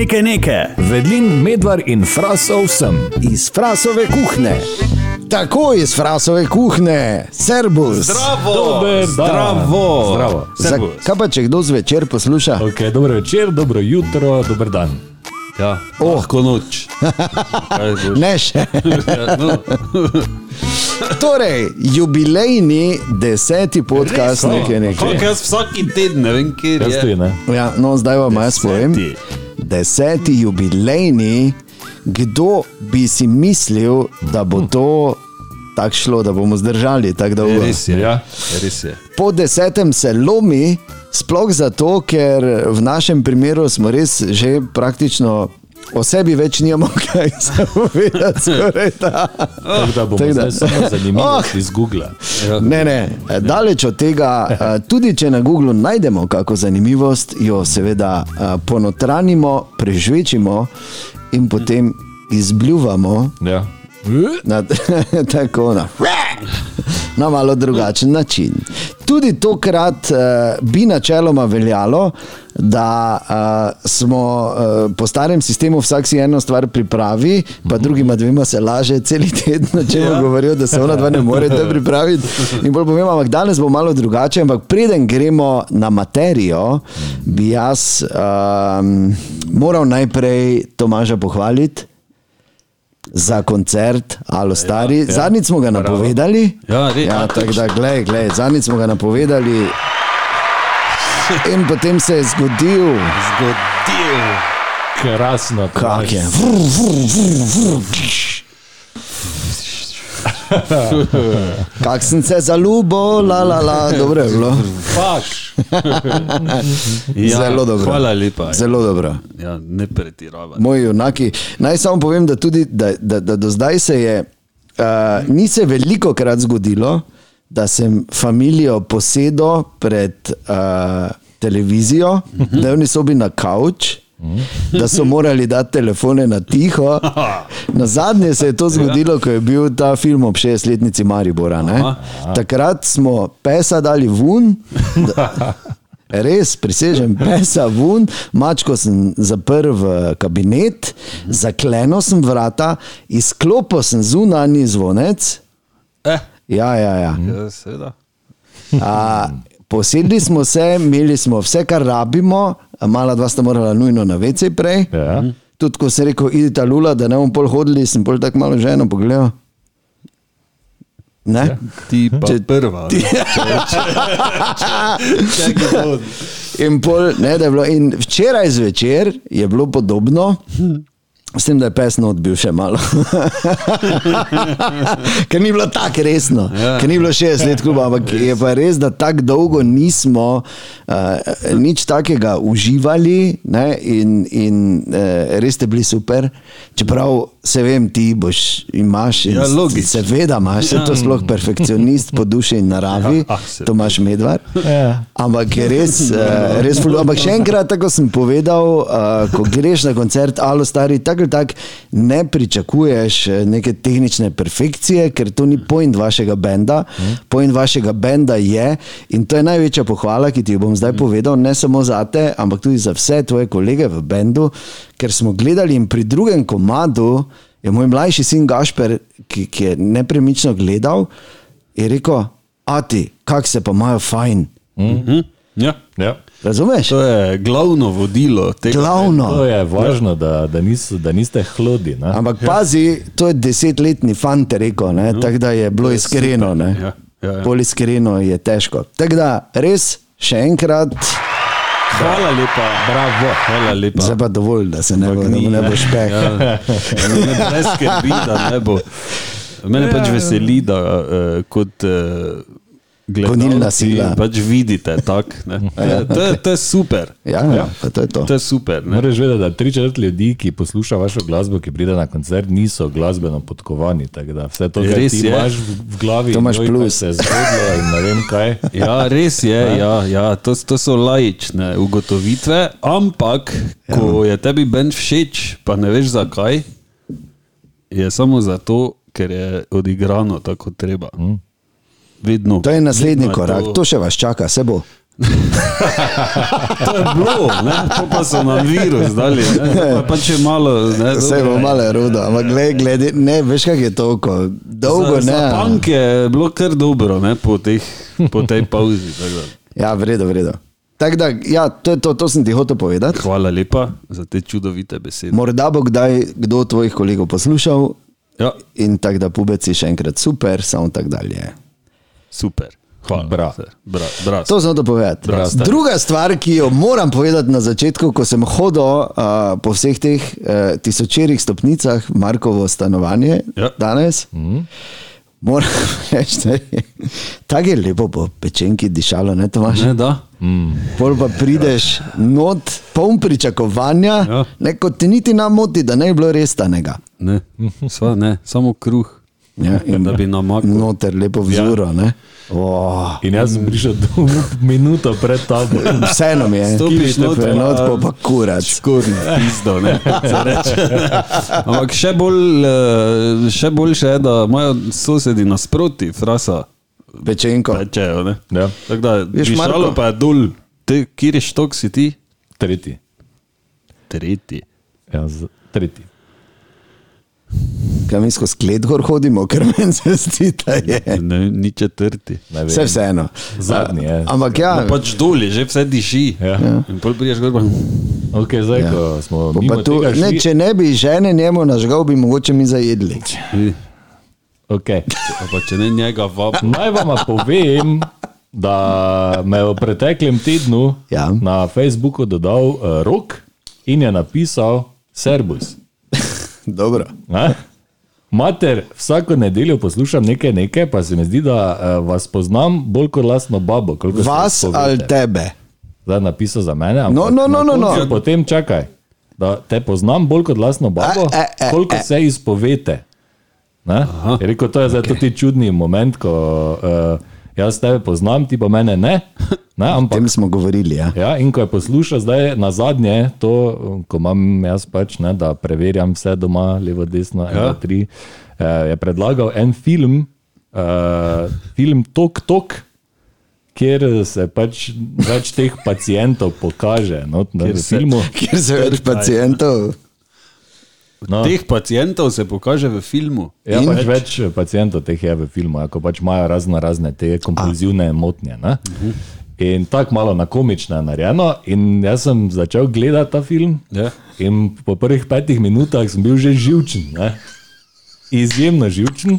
Nekaj nekaj. Vedlin, medvar in frasov sem. Iz frasove kuhne. Tako iz frasove kuhne, servus. Zdravo, Dober zdravo. Zdravo. Servus. kaj pa če kdo zvečer posluša? Okay, dobro večer, dobro jutro, dober dan. Ja, Oh. lahko noč. Ne še. No. Torej, jubilejni deseti podcast, nekaj nekaj. Jaz vsaki teden, ne vem, kje je. ne. Ja, no, zdaj vam jaz povem. Deseti. Jubilejni, kdo bi si mislil, da bo to tako šlo, da bomo zdržali tako dolgo. Res je, Ja. res je. Po desetem se lomi, sploh zato, ker v našem primeru smo res že praktično o sebi več nimamo kaj zavedati. skoraj da. Tako da bomo Tako da- samo zanimivo Oh. iz Google. Ne, ne, daleč od tega, eh, tudi če na Googlu najdemo kakšno zanimivost, jo seveda eh, ponotranimo, prežvečimo in potem izbljuvamo Ja. Na, tako na, na malo drugačen način. Tudi tokrat uh, bi načeloma veljalo, da uh, smo uh, po starem sistemu vsak si eno stvar pripravi, pa drugima dvema se laže cel teden, če mu Ja. govorijo, da se ona dva ne morete pripraviti. In bolj povem, ampak danes bo malo drugače, ampak preden gremo na materijo, bi jaz um, moral najprej Tomaža pohvaliti. Za koncert, alo stari. Ja, ja. Zadnjič smo ga napovedali. Ja, re- ja a, tako da, glej, glej, zadnjič smo ga napovedali. In potem se je zgodil, Zgodil. Krasno. kak je. Kak sem se zaljubil, la la la, dobro je bilo. Paš. Ja, Zelo dobro. Hvala lepa. Zelo dobro. Ja, ne pretiravati. Moji junaki. Naj samo povem, da, tudi, da, da, da do zdaj se je, uh, ni se veliko krat zgodilo, da sem familijo posedel pred uh, televizijo, da je v sobi na kavč. Da so morali dati telefone na tiho. Na zadnje se je to zgodilo, ko je bil ta film ob 60-letnici Maribora. ne. Takrat smo pesa dali ven, da- res prisežem, pesa ven, mačko sem zaprl v kabinet, zaklenil sem vrata, izklopil sem zunanji zvonec. Eh, Ja, ja, ja. ja. A, posedli smo se, imeli smo vse, kar rabimo, mala dva sta morala nujno na vece prej. Ja. Tudi ko se je rekel, idite lula, da ne bomo pol hodili, sem pol tako malo ženo pogledal. Ne? Ti pa Če- prva. Ti- Čakaj, no. In, pol, ne, da je bilo, in včeraj zvečer je bilo podobno. S tem, da je pes not bil še malo. ker ni bilo tako resno, ja. ker ni bilo 60 let kluba, ampak je pa res, da tako dolgo nismo uh, nič takega uživali ne, in, in uh, res ste bili super. Čeprav se vem, ti boš imaš, in Ja, s- logično. seveda imaš, ja. to sploh perfekcionist po duši in naravi, Ja, ah, se- Tomaš Medvar. Ja. Ampak je res, uh, res ful, ampak še enkrat, tako sem povedal, uh, ko greš na koncert, alo stari, tako ali tako ne pričakuješ eh, neke tehnične perfekcije, ker to ni point vašega benda. Point vašega benda je, in to je največja pohvala, ki ti jo bom zdaj povedal, ne samo za te, ampak tudi za vse tvoje kolege v bendu, ker smo gledali in pri drugem komadu je moj mlajši sin Gašper, ki, ki je nepremično gledal, je rekel, ati, kak se pa imajo fajn. Mhm. Ja. Ja. Razumeš? To je glavno vodilo tega. To Glavno. je važno, da, da, nis, da niste hlodi. Ne? Ampak pazi, to je desetletni fant, rekel, ne, tako da je bilo iskreno. super, ne. ja, ja, ja. Bolj iskreno je težko. Tako da res, še enkrat, Hvala lepa. Bravo. Hvala lepa. zdaj pa dovolj, da se ne bo, da mu ne bo špeh. Ja, ne, brez skrbi, da ne bo. Mene pač veseli, da uh, kot uh, Gonilna sila. pač vidite tak. ne. To, je- to je super. Ja, ja, pa to je to. To je super. Ne? Moraš vedeti, da tri četrt ljudi, ki posluša vašo glasbo, ki pride na koncert, niso glasbeno podkovani. Vse to, kar Res ti je. imaš v, glavi, To imaš kaj plus. se je zgodilo in ne vem kaj. Ja, res je, ja, ja, to, to so lajične ugotovitve, ampak Ja. ko je tebi bend všeč, pa ne veš zakaj, je samo zato, ker je odigrano tako treba. Vedno. To je naslednji vedno je korak, to- to še vas čaka, se bo. To je bilo, ne? to pa so nam virus dali. Pa, pa če malo, ne, Vse bo malo rudo, ampak gled, gled, ne, veš kak je to, ko dolgo za, ne. Za punk je bilo kar dobro ne, po, teh, po tej pauzi. Ja, vredo, vredo. Tako da, ja, to je to, to sem ti hotel povedati. Hvala lepa za te čudovite besede. Morda bo kdaj kdo od tvojih kolegov poslušal Ja, in tako da pubeci še enkrat super, samo tako dalje. Super. Hvala. Bra. Bra, bra. To sem hotel povedati. Prav, stari. Druga stvar, ki jo moram povedati na začetku, ko sem hodil uh, po vseh teh uh, tisočerih stopnicah Markovo stanovanje Ja. danes, mm. moram reči, da je tako je lepo po pečenki dišalo, ne Tomaš? Ne, da. Pol pa prideš not, poln pričakovanja, Ja. ne, kot ti niti nam moti, da ne bi bilo res tanega. Ne, sva, ne, samo kruh. Ja, in da bi namaknil. Noter lepo vzuro. Ja. Oh, In jaz sem prišel do minuto pred tabo. vseeno mi je, Stopiš noter, not pa- pa pa kurac. Pizdo, ne. se reče. Ampak še bolj, eh, še boljše je, da imajo sosedi nasproti, frasa, Pečenko. pečejo. Ne? Ja. Tako da, Veš, Marko- pa je dol. Te, kjer je štok si ti? Tretji. Tretji. Ja, z, tretji. Kaj mi skozi klet gor hodimo, ker meni se zdi, da je. Ne, ni četrti. Ne. Vse vseeno. Zadnji je. Ampak ja, No, pač dol že vse diši. Ja. In pol priješ gor, Ok, zdaj, Ja. ko smo mimo pa tu, tega ne, šli, če ne bi žene njemu nažgal, bi mogoče mi zajedli. okay. A pa če ne njega vab. Naj vam povem, da me je v preteklem tednu Ja. na Facebooku dodal uh, rok in je napisal Serbus. Dobro. Ne? Mater, vsako nedeljo poslušam nekaj, nekaj, pa se mi zdi, da uh, vas poznam bolj kot lastno babo. Vas ali tebe? Zdaj napisal za mene. No, no, no, no, no. Potem čakaj, da te poznam bolj kot lastno babo, E, e, e, koliko e. se izpovete. Rekel, to je zdaj okay. tudi čudni moment, ko uh, jaz tebe poznam, ti pa mene ne. ne O ampak tem smo govorili. Ja. Ja, in ko je poslušal zdaj na zadnje, to, ko imam jaz pač, ne, da preverjam vse doma, levo, desno, ena, Ja. tri, eh, je predlagal en film, eh, film Tok Tok, kjer se pač več teh pacijentov pokaže no, na Kjer v se- filmu. Kjer se več pacijentov. No, Teh pacijentov se pokaže v filmu. ja, in- pač več pacijentov teh je v filmu, ko pač imajo razne, razne te kompulzivne motnje. Ne? In tako malo na komično je narejeno. In jaz sem začel gledati ta film. Ja. In po prvih petih minutah sem bil že živčen. Ne? Izjemno živčen,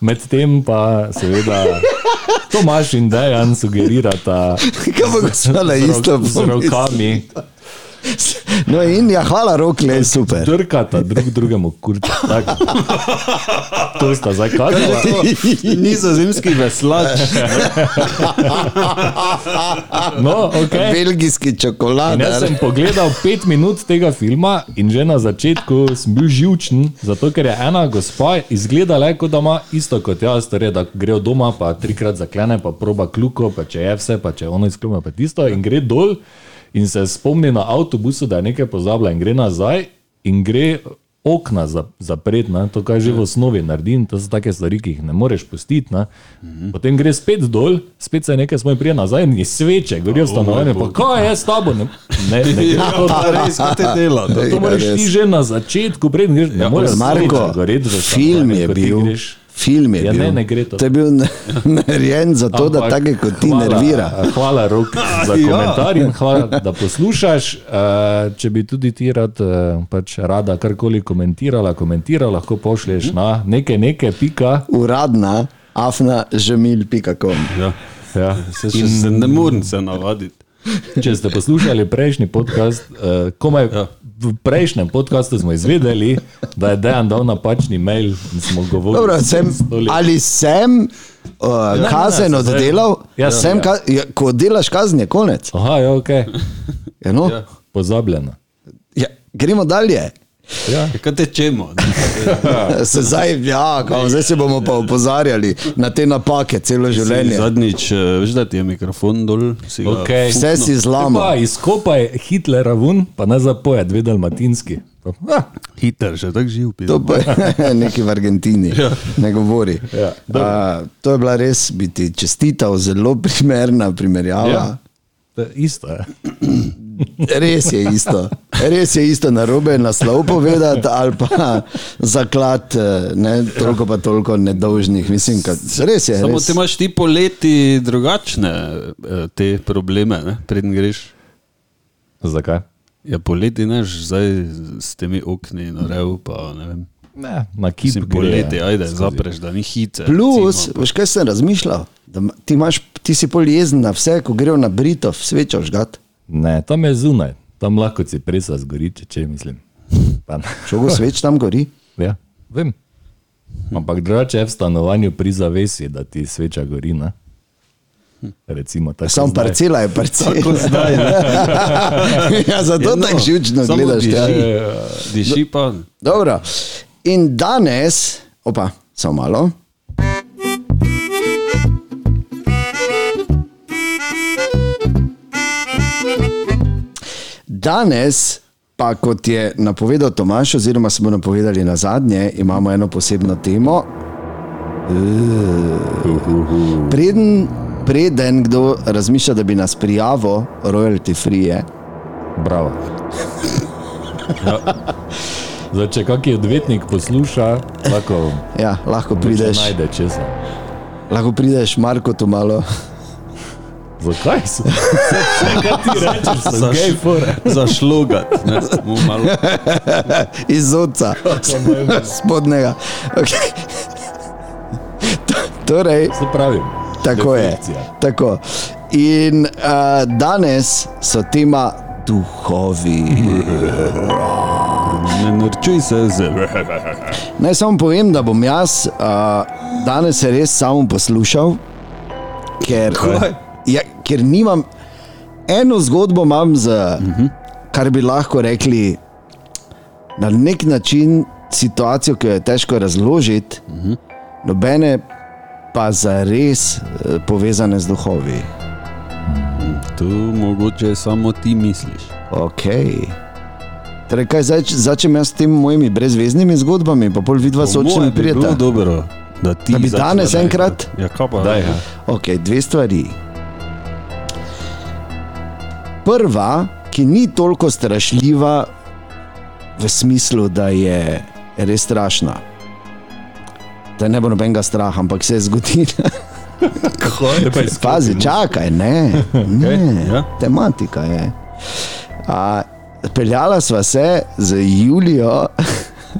medtem pa seveda Tomaš in Dejan sugerirata Kaj bo na isto z rokami, No in ja, hvala rokle, super. trkata drug drugemu kurča. Tako. To sta zdaj kazala. Nizozemski veslač. No, okay. Belgijski In jaz sem pogledal pet minut tega filma in že na začetku sem bil živčen, zato ker je ena gospa izgledala, kot da ima isto kot jaz, torej da gre od doma, pa trikrat zaklene, pa proba kluko, pa če je vse, pa če je ono izključeno, pa tisto in gre dol in se spomni na avtobusu, da je nekaj pozabila in gre nazaj in gre okna za- zapreti, ne, to kar že v osnovi naredi in to so take stvari, ki jih ne moreš pustiti. Ne. Potem gre spet dol, spet se nekaj smoj prije nazaj in iz sveče, gorijo stanovanje, pa kaj je s tabo? Ne, ne, ne to Ja, res, kot je delo. To, to moraš ti že na začetku, preden greš. Ne moreš Marko, goreti v film je bil. greš. Film je Ja, bil. ne, ne gre to. To je bil na- narejen zato, da Ampak take kot ti hvala, nervira. Hvala, Rok, za Ja. komentar in hvala, da poslušaš. Eh, Če bi tudi ti rad, eh, pač rada karkoli komentirala, komentirala, lahko pošlješ na nekaj, nekaj, pika. Uradna afna.žemil.com. Ja. Ja. Se, še, se ne morem se navaditi. Če ste poslušali prejšnji podcast, uh, komaj ja. Ja. v prejšnjem podkastu smo izvedeli, da je Dejan dal napačni mail in smo govorili. Dobro, sem, ali sem uh, kazen oddelal? Ja, sem, ja. ka, ja, ko delaš kazen, je konec. Aha, ja, ok, Ja, no? Ja. pozabljeno. ja, gremo dalje. Ja. Kaj tečemo? Se zdaj, ja, kao, zdaj se bomo pa opozarjali na te napake celo življenje. Zadnjič, eh, veš, da ti je mikrofon dol. Si Okay. Vse si zlamo. Pa izkopaj Hitlera ven, pa ne zapoje, dve dalmatinski. Ah, Hiter, še tako živ. To pa je nekaj v Argentini, Ja. ne govori. Ja, A, to je bila res, bi ti čestital, zelo primerna primerjava. Ja. To je Isto je. Res je isto. Res je isto na robe naslov povedati, ali pa zaklad, eh, ne, toliko pa toliko nedolžnih. Mislim, kad, res je. Samo res. ti imaš ti poleti drugačne eh, te probleme, ne? preden greš. Zakaj? Ja, poleti neš zdaj s temi okni na rev, pa ne vem. Ne, na kip poleti, ajde, skozi. zapreš, da ni hice. Plus, recimo, veš kaj sem razmišljal? Da ti, imaš, ti si pol jezen na vse, ko grejo na Britov, svečo žgat. Ne, tam je zunaj, tam lahko si presa zgori, če, če mislim. Šogo sveč tam gori. Ja, vem. Ampak drugače je v stanovanju pri zavesi, da ti sveča gori. Ne? Recimo, Sam zdaj. parcela je parcela. Tako zdaj, ja, zato Ja, no, tako živčno gledaš. Ja. diši. Diši pa. Dobro. In danes, opa, samo malo. Danes, pa kot je napovedal Tomaš, oziroma smo napovedali na zadnje, imamo eno posebno temo. Preden, preden kdo razmišlja, da bi nas prijavil, royalty free je. Bravo. Ja. Zdaj, če kakšen odvetnik posluša, lahko, Ja, lahko prideš. najde lahko prideš Marko tu malo. Zakaj se? Vse, kaj ti rečeš, Zaš- gej fore. Zašlogat, ne, mu malo. iz oca, spodnega. Okay. Torej, Se pravi, tako je. definicija. Tako. In uh, danes so tema duhovi. Ne norčuj se z. Naj samo povem, da bom jaz uh, danes res samo poslušal, ker, ja, ker nimam eno zgodbo, imam, z, kar bi lahko rekli na nek način situacijo, ki jo je težko razložiti, nobene pa za res eh, povezane z duhovi. Tu mogoče samo ti misliš. Okay. Torej, kaj začnem jaz s temi mojimi brezveznimi zgodbami, pa pol vidva Po sočne moje bi bilo prijeta. dobro, da ti Da bi danes enkrat? Ja, kaj pa? Daj, ja. Ok, dve stvari. Prva, ki ni toliko strašljiva, v smislu, da je res strašna. Da ne bo nobenega straha, ampak se je izklopi, Pazi, čakaj, ne, ne ja. tematika je. A, peljala sva se z Julijo.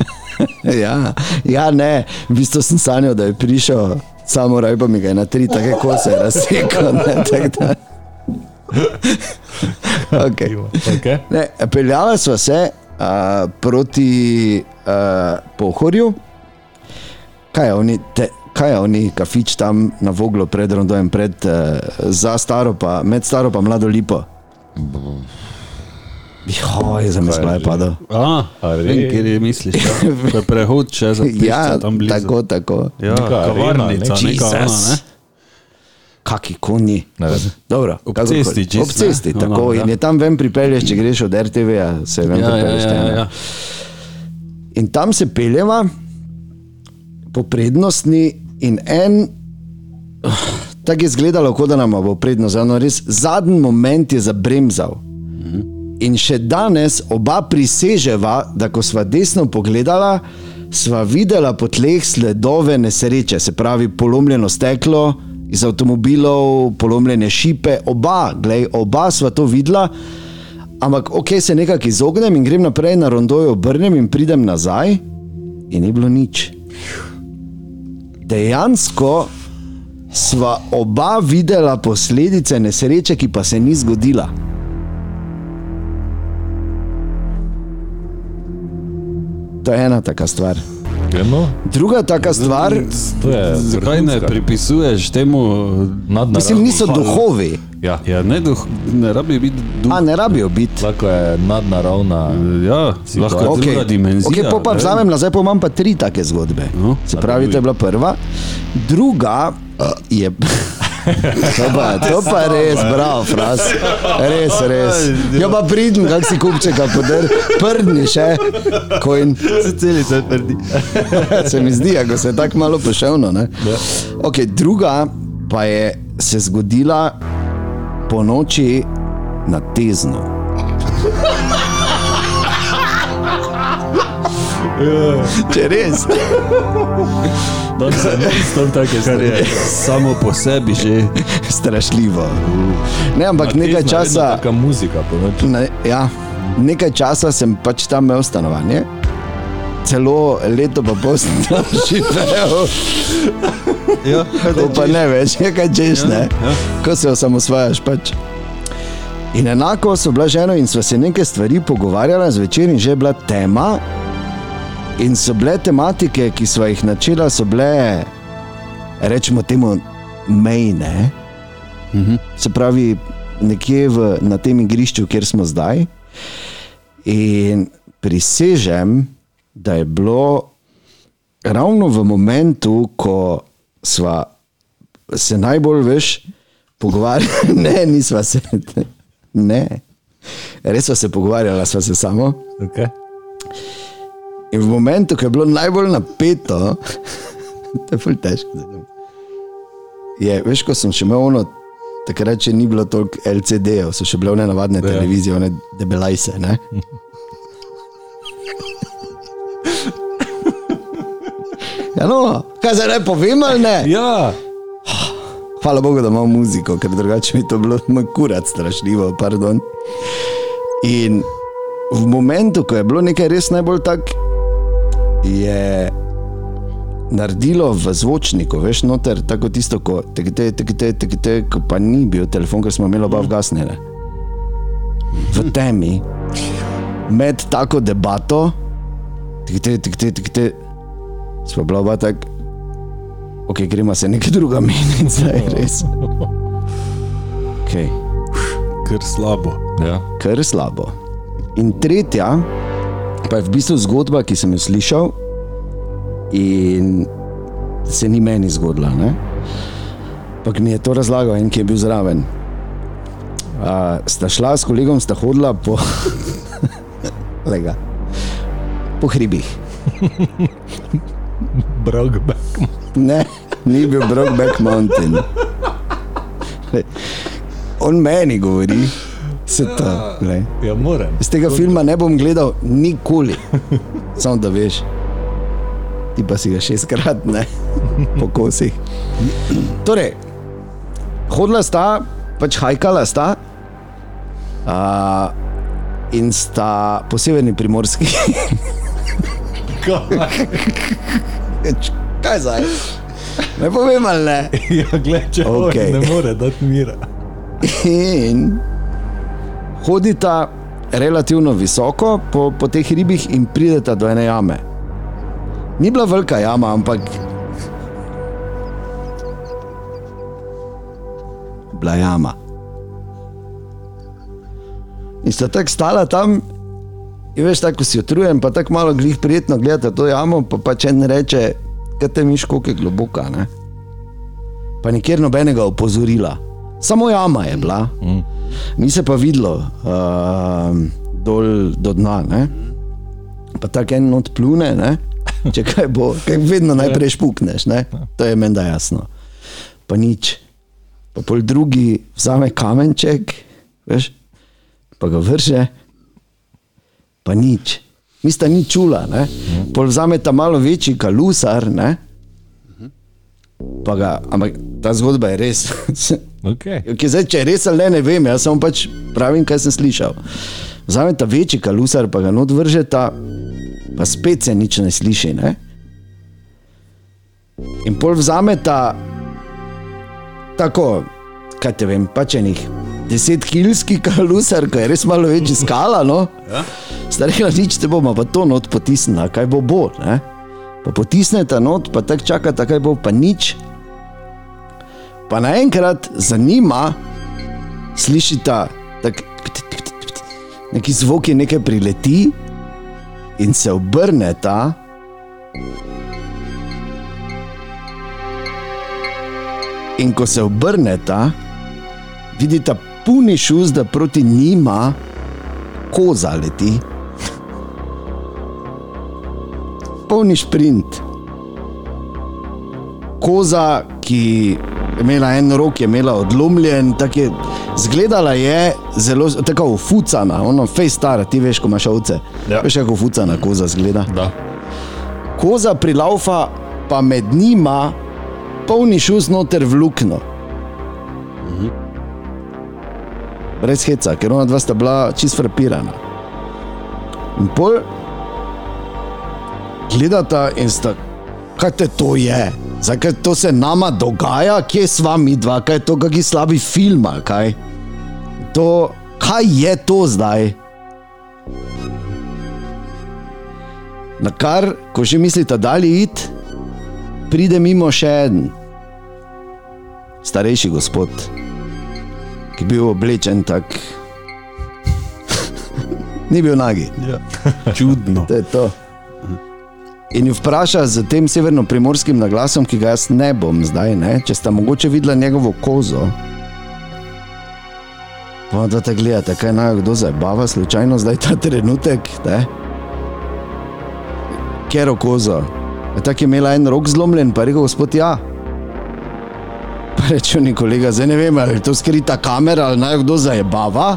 ja, ja, ne, v bistvu sem sanjal, da je prišel, samo raj pa mi ga je na tri take kose razsekal. ne, tako da- Okay. Okay. Ne, peljala sva se uh, proti uh, Pohorju. Kaj je oni, te, kaj je oni, kafič tam na Voglu pred Rondojem, pred, uh, za staro pa, med staro pa mlado lipo. Joj, za me sklaj padal. A, A vem, res? kjer je misliš. Ja. To je prehod še za Ja, ja, tam blizu. tako, tako. Ja, kavarnica, ne? neka ona, ne? Kaki konji. Dobro, Ob kakorkoli. cesti čisto, Ob cesti, ne? tako. No, no, in ja. je tam ven pripelješ, če greš od RTV-ja, se ven Ja, ja, pripelješ. ja, ja, ja. In tam se peljeva po prednostni, in en, tako je izgledalo, kot da nam bo prednost, eno res zadnji moment je zabremzal. In še danes oba priseževa, da ko sva desno pogledala, sva videla po tleh sledove nesreče, se pravi polomljeno steklo iz avtomobilov, polomljene šipe, oba, glej, oba sva to videla. Ampak ok, se nekako izognem in grem naprej na rondojo, obrnem in pridem nazaj, in ni bilo nič. Dejansko sva oba videla posledice nesreče, ki pa se ni zgodila. To je ena taka stvar. No, Druga taka stvar, to je Zakaj ne pripisuješ temu? Nadnaravno. mislim, niso duhovi, Ja, Ja, ne, duh, ne rabi biti duh. a ne rabijo biti. lahko je nadnaravna. Ja, lahko je Okay. druga dimenzija. Okay, pa vzamem nazaj, pa imam pa tri take zgodbe. No, Se pravi, to je bila prva. Druga uh, je. To pa, to pa res, bravo, fras. Res, res. Ja, pa pridem, kak si kupčeka, podr, prdni še, kojn. Se celice prdi. Se mi zdi, ako se je tako malo poševno. ne. Okay, druga pa je se zgodila po noči na tezno. Če res, Da se ne stop take stvari. Samo po sebi že. strašljivo. Ne, ampak nekaj časa, Taka muzika po noči. ne, ja, nekaj časa sem pač tam imel stanovanje, celo leto pa pol sem tam živel. Ja, To pa ne več, je kaj češ, ne? ja. Ko se osamosvajaš pač. In enako so bila žena in sva se nekaj stvari pogovarjala zvečer in že je bila tema. In so bile tematike, ki smo jih načela, so bile, rečemo temu, mejne. Mhm. Se pravi, nekje v, na tem igrišču, kjer smo zdaj. In prisežem, da je bilo ravno v momentu, ko sva se najbolj veš pogovarjali, ne, nisva se, ne. Res sva se pogovarjala, sva se samo. Okay. In v momentu, ko je bilo najbolj napeto, to je ful težko. Je, veš, ko sem še imel ono, takrat še ni bilo toliko LCD-jev, so še bile one navadne Ja. televizije, one debelajse. Ne? Ja, no, kaj zdaj ne povem ali ne? Ja, Hvala Bogu, da imamo muziko, ker drugače bi to bilo kurat strašljivo. Pardon. In v momentu, ko je bilo nekaj res najbolj tak, je naredilo v zvočniku, veš, noter, tako tisto, ko tekte, tekte, tekte, ko pa ni bil telefon, ker smo imeli oba vgasnjene. V temi, med tako debato, tekte, tekte, tekte, smo bila oba tako. Ok, gremo se nekaj druga meniti, zdaj res. Okay. Ker slabo. ja. Kar slabo. In tretja, pa je v bistvu zgodba, ki sem jo slišal, in se ni meni zgodila. Ampak mi je to razlagal en, ki je bil zraven. Uh, sta šla s kolegom, sta hodila po, po hribih. Brokeback. Ne, ni bil Brokeback Mountain. On meni govori, se to. glej. Ja, moram. Z tega filma ne bom gledal nikoli, samo da veš. Ti pa si ga šestkrat, ne, po kosih. Torej, hodila sta, pač hajkala sta uh, in sta po severni primorski. Kaj zdaj? Ne povem ali ne. Ja, gledaj, če okay. ne more dati mira. In hodita relativno visoko po, po teh ribih in prideta do ene jame. Ni bila velika jama, ampak bila jama. In sta tako stala tam, in veš, tako si utrujen, pa tako malo glih prijetno gledate to jamo, pa pa če ne reče, kaj te miš, koliko je globoka. Ne? Pa nikjer nobenega opozorila, samo jama je bila, mm. ni se pa videlo uh, dol do dna. Ne? Pa tako en odplune, ne? če kaj bo, kaj vedno najprej špukneš, ne? to je menda jasno. Pa nič. Pa pol drugi vzame kamenček, veš, pa ga vrže, pa nič. Mista ni čula, ne? pol vzame ta malo večji kalusar, ne? pa ga, ampak ta zgodba je res. Okay. Okay, zdaj, če je res ali ne, ne vem, jaz samo pač pravim, kaj sem slišal. Vzame ta večji kalusar, pa ga not vrže ta, pa spet se nič ne sliši. Ne? In pol vzame ta, tako, kaj te vem, pač enih desetkilski kalusar, ki je res malo večji skala. No? Ja? Starega nič te bomo, pa to not potisnila, kaj bo bo. Ne? Pa potisnete not, pa tako čakate, kaj bo, pa nič. Pa naenkrat za njima slišite tak, neki zvoki, nekaj prileti in se obrneta. In ko se obrneta, vidite puni šuz, da proti njima koza leti. Polni sprint. Koza, ki imela en rok, je imela odlomljen, tako je, zgledala je zelo, tako ufucana, ono fej stara, ti veš, ko imaš ovce. Ja. Veš, kako ufucana koza zgleda. Da. Koza prilaufa, pa med njima polni šus noter v luknjo. Brez heca, ker ona dva sta bila čist frapirana. In pol gledata in sta, kaj te to je, zakaj to se nama dogaja, kje sva mi dva, kaj je to, kakšni slabi film, kaj. To, kaj je to zdaj? Na kar, ko že mislite, da je id, pride mimo še en starejši gospod, ki je bil oblečen tako. Ni bil nagi, Ja. Čudno. to je to. In jo vpraša z tem severno-primorskim naglasom, ki ga jaz ne bom zdaj, ne? če sta mogoče videla njegovo kozo. Pa da te gledate, kaj naj kdo zabava, slučajno zdaj ta trenutek. Ne? Kero kozo. Tako je imela en rok zlomljen, pa je rekel gospod ja. Pa reče mi kolega, zdaj ne vem, ali je to skrita kamera ali naj kdo zabava.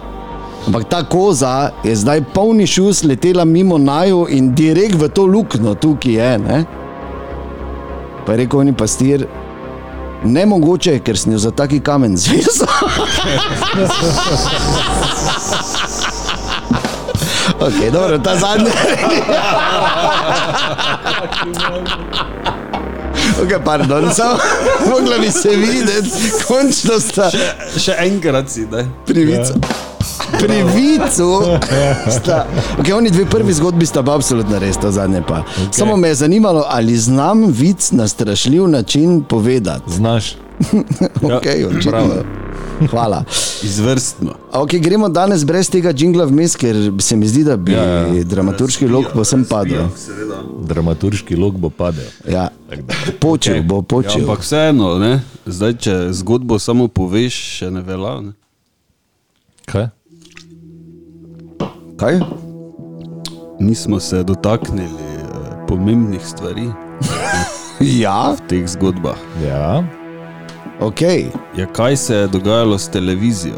Ampak ta koza je zdaj polni šus letela mimo naju in direkt v to luknjo, tukaj je. Ne? Pa je rekel, oni pastir, ne mogoče, ker sem jo za taki kamen zvezal. ok, dobro, ta zadnja. ok, pardon, samo mogla bi se videti, končno sta Še enkrat si, da. privica. Pri vicu sta. Okay, oni dve prvi zgodbi sta pa absolutno res, to zadnje pa. Okay. Samo me je zanimalo, ali znam vic na strašljiv način povedati. Znaš. Okay, očitno. Hvala. Izvrstno. Okay, gremo danes brez tega jingla vmes, ker se mi zdi, da bi ja, Ja, ja. ja. dramaturški lok posem padel. Dramaturški lok bo padel. Ja. Počel bo, Ja, počel. ampak vseeno, ne? zdaj, če zgodbo samo poveš, še ne velja. Ne? Kaj? Kaj? Nismo se dotaknili eh, pomembnih stvari Ja, v teh zgodbah. Ja. ok. Ja, kaj se je dogajalo s televizijo?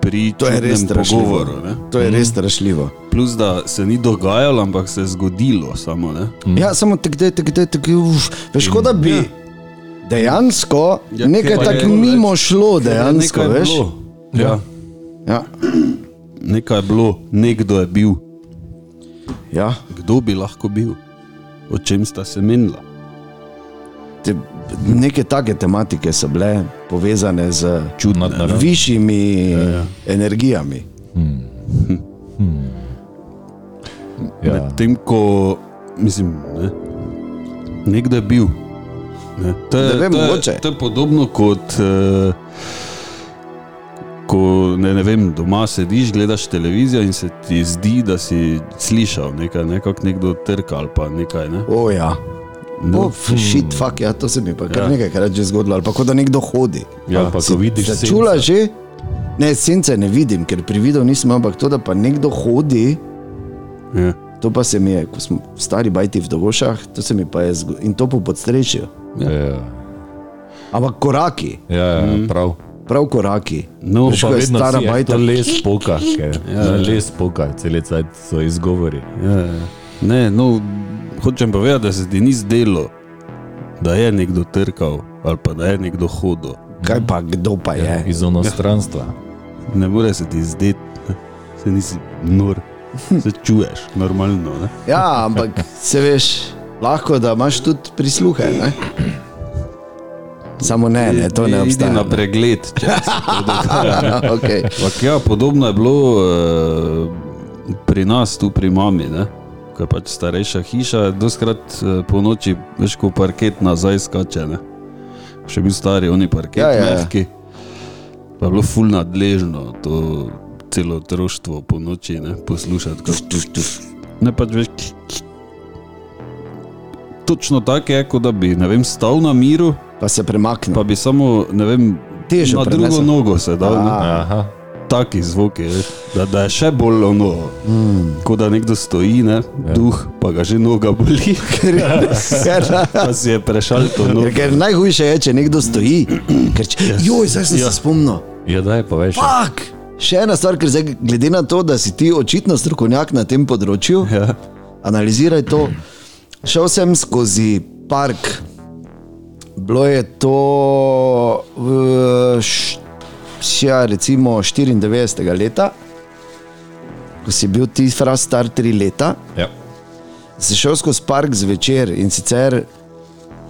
Pri To je res pogovoru. Ne? To je res strašljivo. Plus, da se ni dogajalo, ampak se je zgodilo samo. Ne? Ja, samo tako, tako, tako, uf, veš, kot da bi dejansko Ja, nekaj tako mimo šlo, dejansko, veš. bilo. Ja. Ja, Nekaj je bilo, nekdo je bil. ja. Kdo bi lahko bil? O čem sta se menila? Te, neke take tematike so bile povezane z Čudna narava. višjimi ja, ja. energijami. Ja. Medtem ko, mislim, ne, nekdo je bil. Ne, to, je, Ne vem, to, je, to je podobno kot. Uh, Ko ne, ne vem, doma sediš, gledaš televizijo in se ti zdi, da si slišal nekaj, nekako nekdo trka ali pa nekaj. Ne? O, ja. No. Oh, shit, fuck, ja, to se mi pa kar Ja. ja. nekajkrat že zgodilo, ali pa kot da nekdo hodi. Ja, pa ko vidiš Se sence. čula že? Ne, sence ne vidim, ker pri videu nisem, ampak to, da pa nekdo hodi, Ja. to pa se mi je, ko smo stari bajti v dogošah, to se mi pa je zgodilo. In to po podstrešju. Ja, Ampak koraki, ja, ja prav. Prav koraki. No, Veš, Pa vedno stara si, bajta. to les poka, ker ja, les poka, cele cajt so izgovori. Ja, ja. ne, no, hočem povedati, da se ti ni zdelo, da je nekdo trkal ali pa da je nekdo hodil. Kaj pa, kdo pa je? Iz onostranstva. Ne more se ti zdeti, se nisi nor, se čuješ normalno. Ne? Ja, ampak se veš, lahko da imaš tudi prisluhe. Ne? Samo ne, ne, to ne obstaja. na pregled. Ja, okay. Ampak ja, podobno je bilo uh, pri nas, tu pri mami. Ne? Ko je pač starejša hiša, doskrat uh, po noči veš, ko parket nazaj skače. Ne? Še bil stari, oni parket, Ja, ja, ja, mehki. Pa je bilo ful nadležno to celo otroštvo po noči ne? poslušati. Ko... Ne pač veš. Točno tako je, kot da bi ne vem, stal na miru, Pa se premakne. pa bi samo ne vem, Težo na drugo prenesel. nogo sedal. ne. A. Aha. taki zvoki, da, da je še bolj ono, mm. kot da nekdo stoji, ne, ja. duh, pa ga že noga boli, Ker, ker, pa si je prešal to nogo. ker najhujše je, če nekdo stoji. Ker, če, joj, zdaj sem Ja. se spomnil. Ja, daj, pa veš. Fak! Še ena stvar, ker zdaj, glede na to, da si ti očitno strokovnjak na tem področju, Ja. analiziraj to. Šel sem skozi park, bilo je to v, š, ja, recimo 94. leta, ko si bil ti fra star tri leta. Ja. Si šel skozi park zvečer in sicer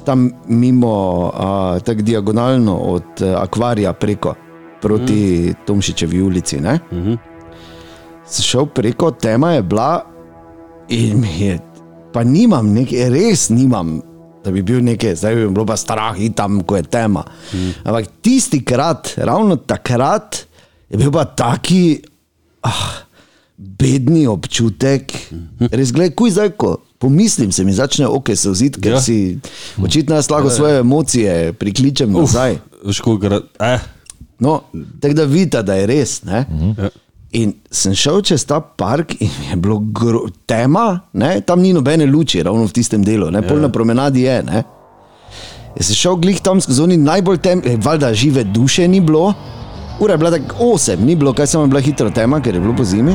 tam mimo, uh, tako diagonalno od uh, akvarija preko proti mm. Tomšičevi ulici. Mm -hmm. Si šel preko, tema je bila in mi je, pa nimam, nekaj, res nimam. Da bi bil nekaj, zdaj bi bilo pa strah, in tam, ko je tema. Mm. Ampak tisti krat, ravno takrat, je bil pa taki, ah, bedni občutek. Res, gledaj, kuj zdaj, ko pomislim, se mi začne oke se vziti, ker Ja. ja. si očitno jaz lahko svoje emocije prikličem nazaj. Veš, ko gre, eh, No, tako da vidite, da je res. Ne? ja. In sem šel čez ta park in je bilo gro, tema, ne? tam ni nobene luči, ravno v tistem delu, ne? pol na promenadi je. Ne? Jaz sem šel glih tam skozi oni najbolj tem, eh, valjda žive duše ni bilo, ura je bila tako osem, ni bilo, kaj samo je bila hitro tema, ker je bilo po zimi,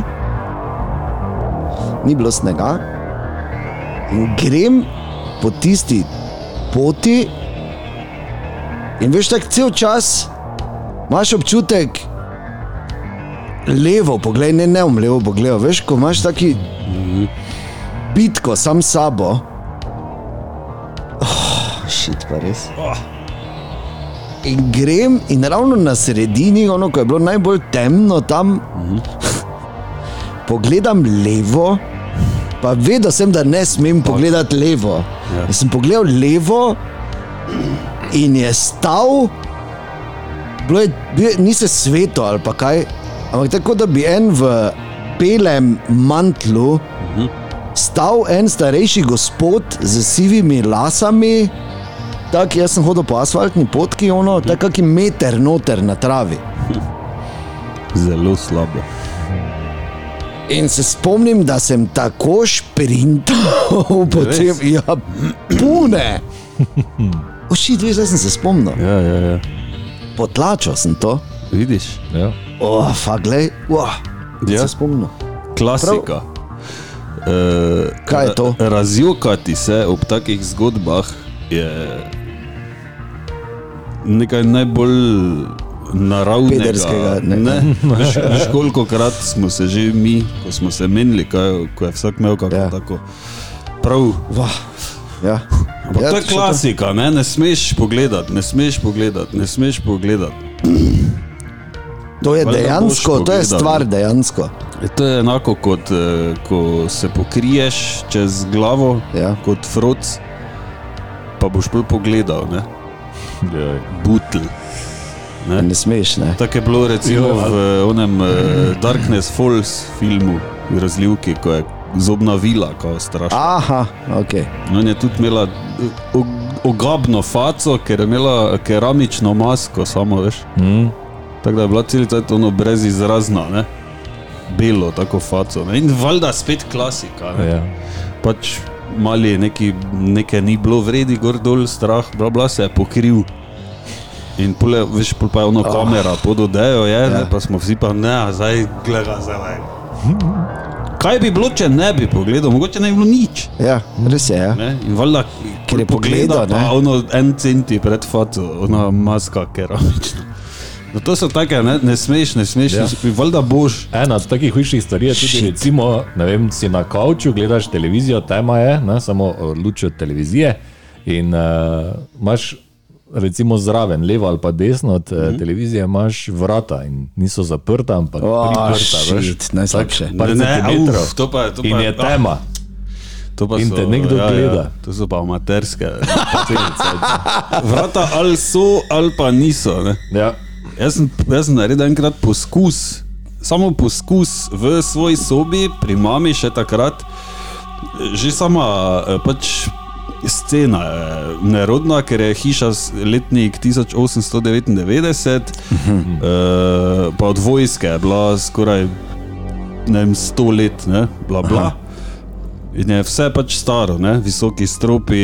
ni bilo snega. In grem po tisti poti in veš tako cel čas imaš občutek, levo, poglej, ne, ne um levo, poglej, veš, ko imaš taki bitko sam s sabo. Oh, šit pa res. In grem, in ravno na sredini, ono, ko je bilo najbolj temno tam, pogledam levo, pa vedel sem, da ne smem pogledati levo. Ja. Sem pogledal levo in je stal, bilo je, bil, ni se sveto ali pa kaj, ampak tako da bi en v belem mantlu stal en starejši gospod z sivimi lasami. Tako jaz sem hodil po asfaltni potki, ono, tako ki meter noter na travi. zelo slabo. In se spomnim, da sem tako šprintal, potem ja, pune. Oči, dve, zdaj sem se spomnil. Ja, ja, ja. Potlačil sem to. Vidiš, Ja. Oh, faglej, oh, Ja. se spomnil. klasika. Uh, Kaj je to? Razjokati se ob takih zgodbah je nekaj najbolj naravnega. Pederskega, ne. ne. Veš, veš, koliko krat smo se že mi, ko smo se menili, kaj, ko je vsak imel kako Ja. tako. Prav. Vah, ja. Ampak ja, to je klasika, ne? ne smeš pogledati, ne smeš pogledati, ne smeš pogledati. To je dejansko, to je stvar dejansko. E, To je enako kot eh, ko se pokriješ čez glavo, Ja. kot froc, pa boš bolj pogledal, ne? Ja. butl. Ne? Ne smeš, ne. Tako je bilo recimo v onem Darkness Falls filmu, razlivki, ko je zobna vila, kao strašno. Aha, ok. On je tudi imela og- ogabno faco, ker je imela keramično masko, samo veš. Mm. Tako da je bila celica ono brezizrazna, ne? belo, tako faco. Ne? In valjda spet klasika. Ne? Ja. Pač mali neki, nekaj ni bilo vredi, gor dol, strah, bla bla se je pokril. In pole, veš, pol pa je ono oh. kamera pod odejo, je, ja. ne, pa smo vsi pa ne, zdaj gleda zdaj. Kaj bi bilo, če ne bi pogledal, mogoče ne bi bilo nič. Ja, res je. Ja. Ne? In valjda, Ker je pogleda, pogledal, ne. pa ono en centi pred faco, ona maska keramična. No, to so take, ne, ne smeš, ne smeš, Ja. ja. ne smeš, valjda boš. Ena od takih hujših stvari je tudi, Shit. recimo, ne vem, si na kavču, gledaš televizijo, tema je, ne, samo eh, luč od televizije in uh, imaš recimo zraven, levo ali pa desno od mm -hmm. televizije, imaš vrata in niso zaprta, ampak Oh, priprta, veš. shit, najslabše. Par Ne, ne, uf, to pa to pa in je- ah. tema. To pa In te nekdo gleda. to so pa amaterske. Vrata ali so, ali pa niso. Ne? Ja. Jaz sem, jaz sem naredil enkrat poskus, samo poskus v svoji sobi, pri mami še takrat, že sama eh, pač scena je nerodna, ker je hiša letnik 1899, uh -huh. uh, pa od vojske je bila skoraj ne vem, 100 let, ne, bla, bla. In je vse pač staro, ne? visoki stropi,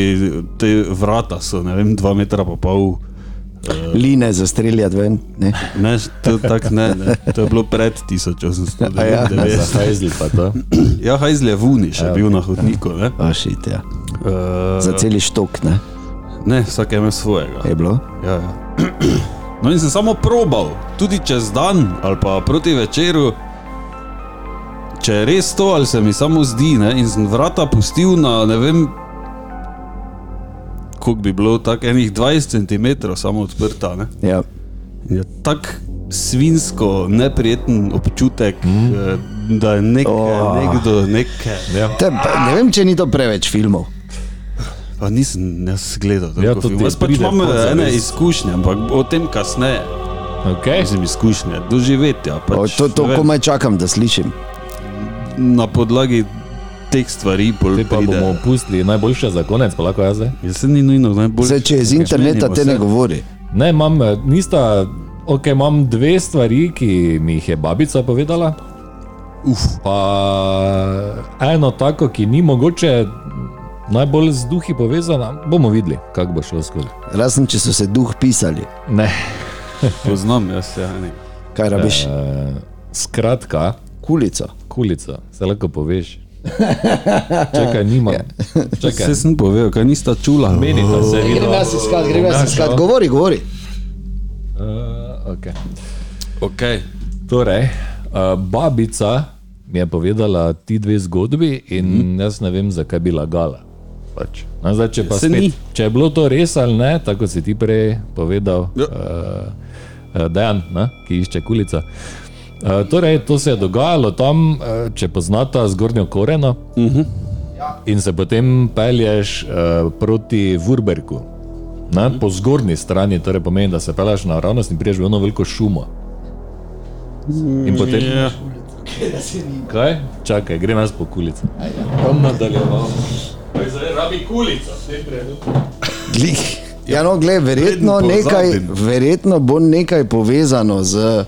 te vrata so, ne vem, dva metra pa pol. Line za streljati ven. Ne? Ne, to, tak, ne, ne, to je bilo pred A ja. 1899. Za Hajzl pa to. Ja, Hajzl je v Uni še bil na hodniku. Ne, A šit, ja. uh, Za celi štok, ne? ne vsak ima svojega. Je bilo? Ja, ja. No in sem samo probal, tudi čez dan ali pa proti večeru. Če je res to, ali se mi samo zdi, ne, in sem vrata pustil na ne vem, koliko bi bilo, tako enih 20 cm samo odprta. Ne. Ja. Je tako svinsko, neprijeten občutek, mm. da je nekaj, Oh. nekdo nekaj. Ja. Te, ne vem, če ni to preveč filmov. Pa nisem jaz gledal Ja, to Jaz pač imam podzavest. ene izkušnje, ampak o tem kasneje. Okay. Mislim, izkušnje, doživetja. O, Pač, to to vem, komaj čakam, da slišim. na podlagi teh stvari pol Zdaj pa pride. bomo pustili najboljše za konec, pa lahko jaz zdaj. Jaz se ni nujno najbolj. Vse, če je z interneta, te ne govori. Ne, imam, eh, nista, ok, imam dve stvari, ki mi jih je babica povedala. Uf. Pa eno tako, ki ni mogoče najbolj z duhi povezana, bomo videli, kako bo šlo skozi. Razen, če so se duh pisali. Ne, Poznam jaz, ja, ne. Kaj rabiš? uh, skratka, Kulico. kulica, se lahko poveš. Čakaj, nimam. Čakaj, Se sem povedal, kaj nista čula. menita se vidno. Grem jaz iskat, grem jaz Ja, iskat. šel. Govori, govori. Uh, okay. Okay. Torej, uh, babica mi je povedala ti dve zgodbi, in mm. jaz ne vem, zakaj bi lagala. Pač. No, zdaj, če, pa Se spet, ni. če je bilo to res ali ne, tako si ti prej povedal, Ja. uh, uh, Dejan, ne, ki išče kulica. Uh, torej, to se je dogajalo tam, uh, če poznata zgornjo koreno, uh -huh. in se potem pelješ uh, proti Vurberku. Ne, po zgornji strani, torej pomeni, da se peleš naravnost in priješ v eno veliko šumo. In potem, Ja. kaj? Čakaj, grem jaz po kulici. Bom nadaljeval. Zdaj rabi kulico, Glih. Ja, no, gled, verjetno, nekaj, verjetno bo nekaj povezano z.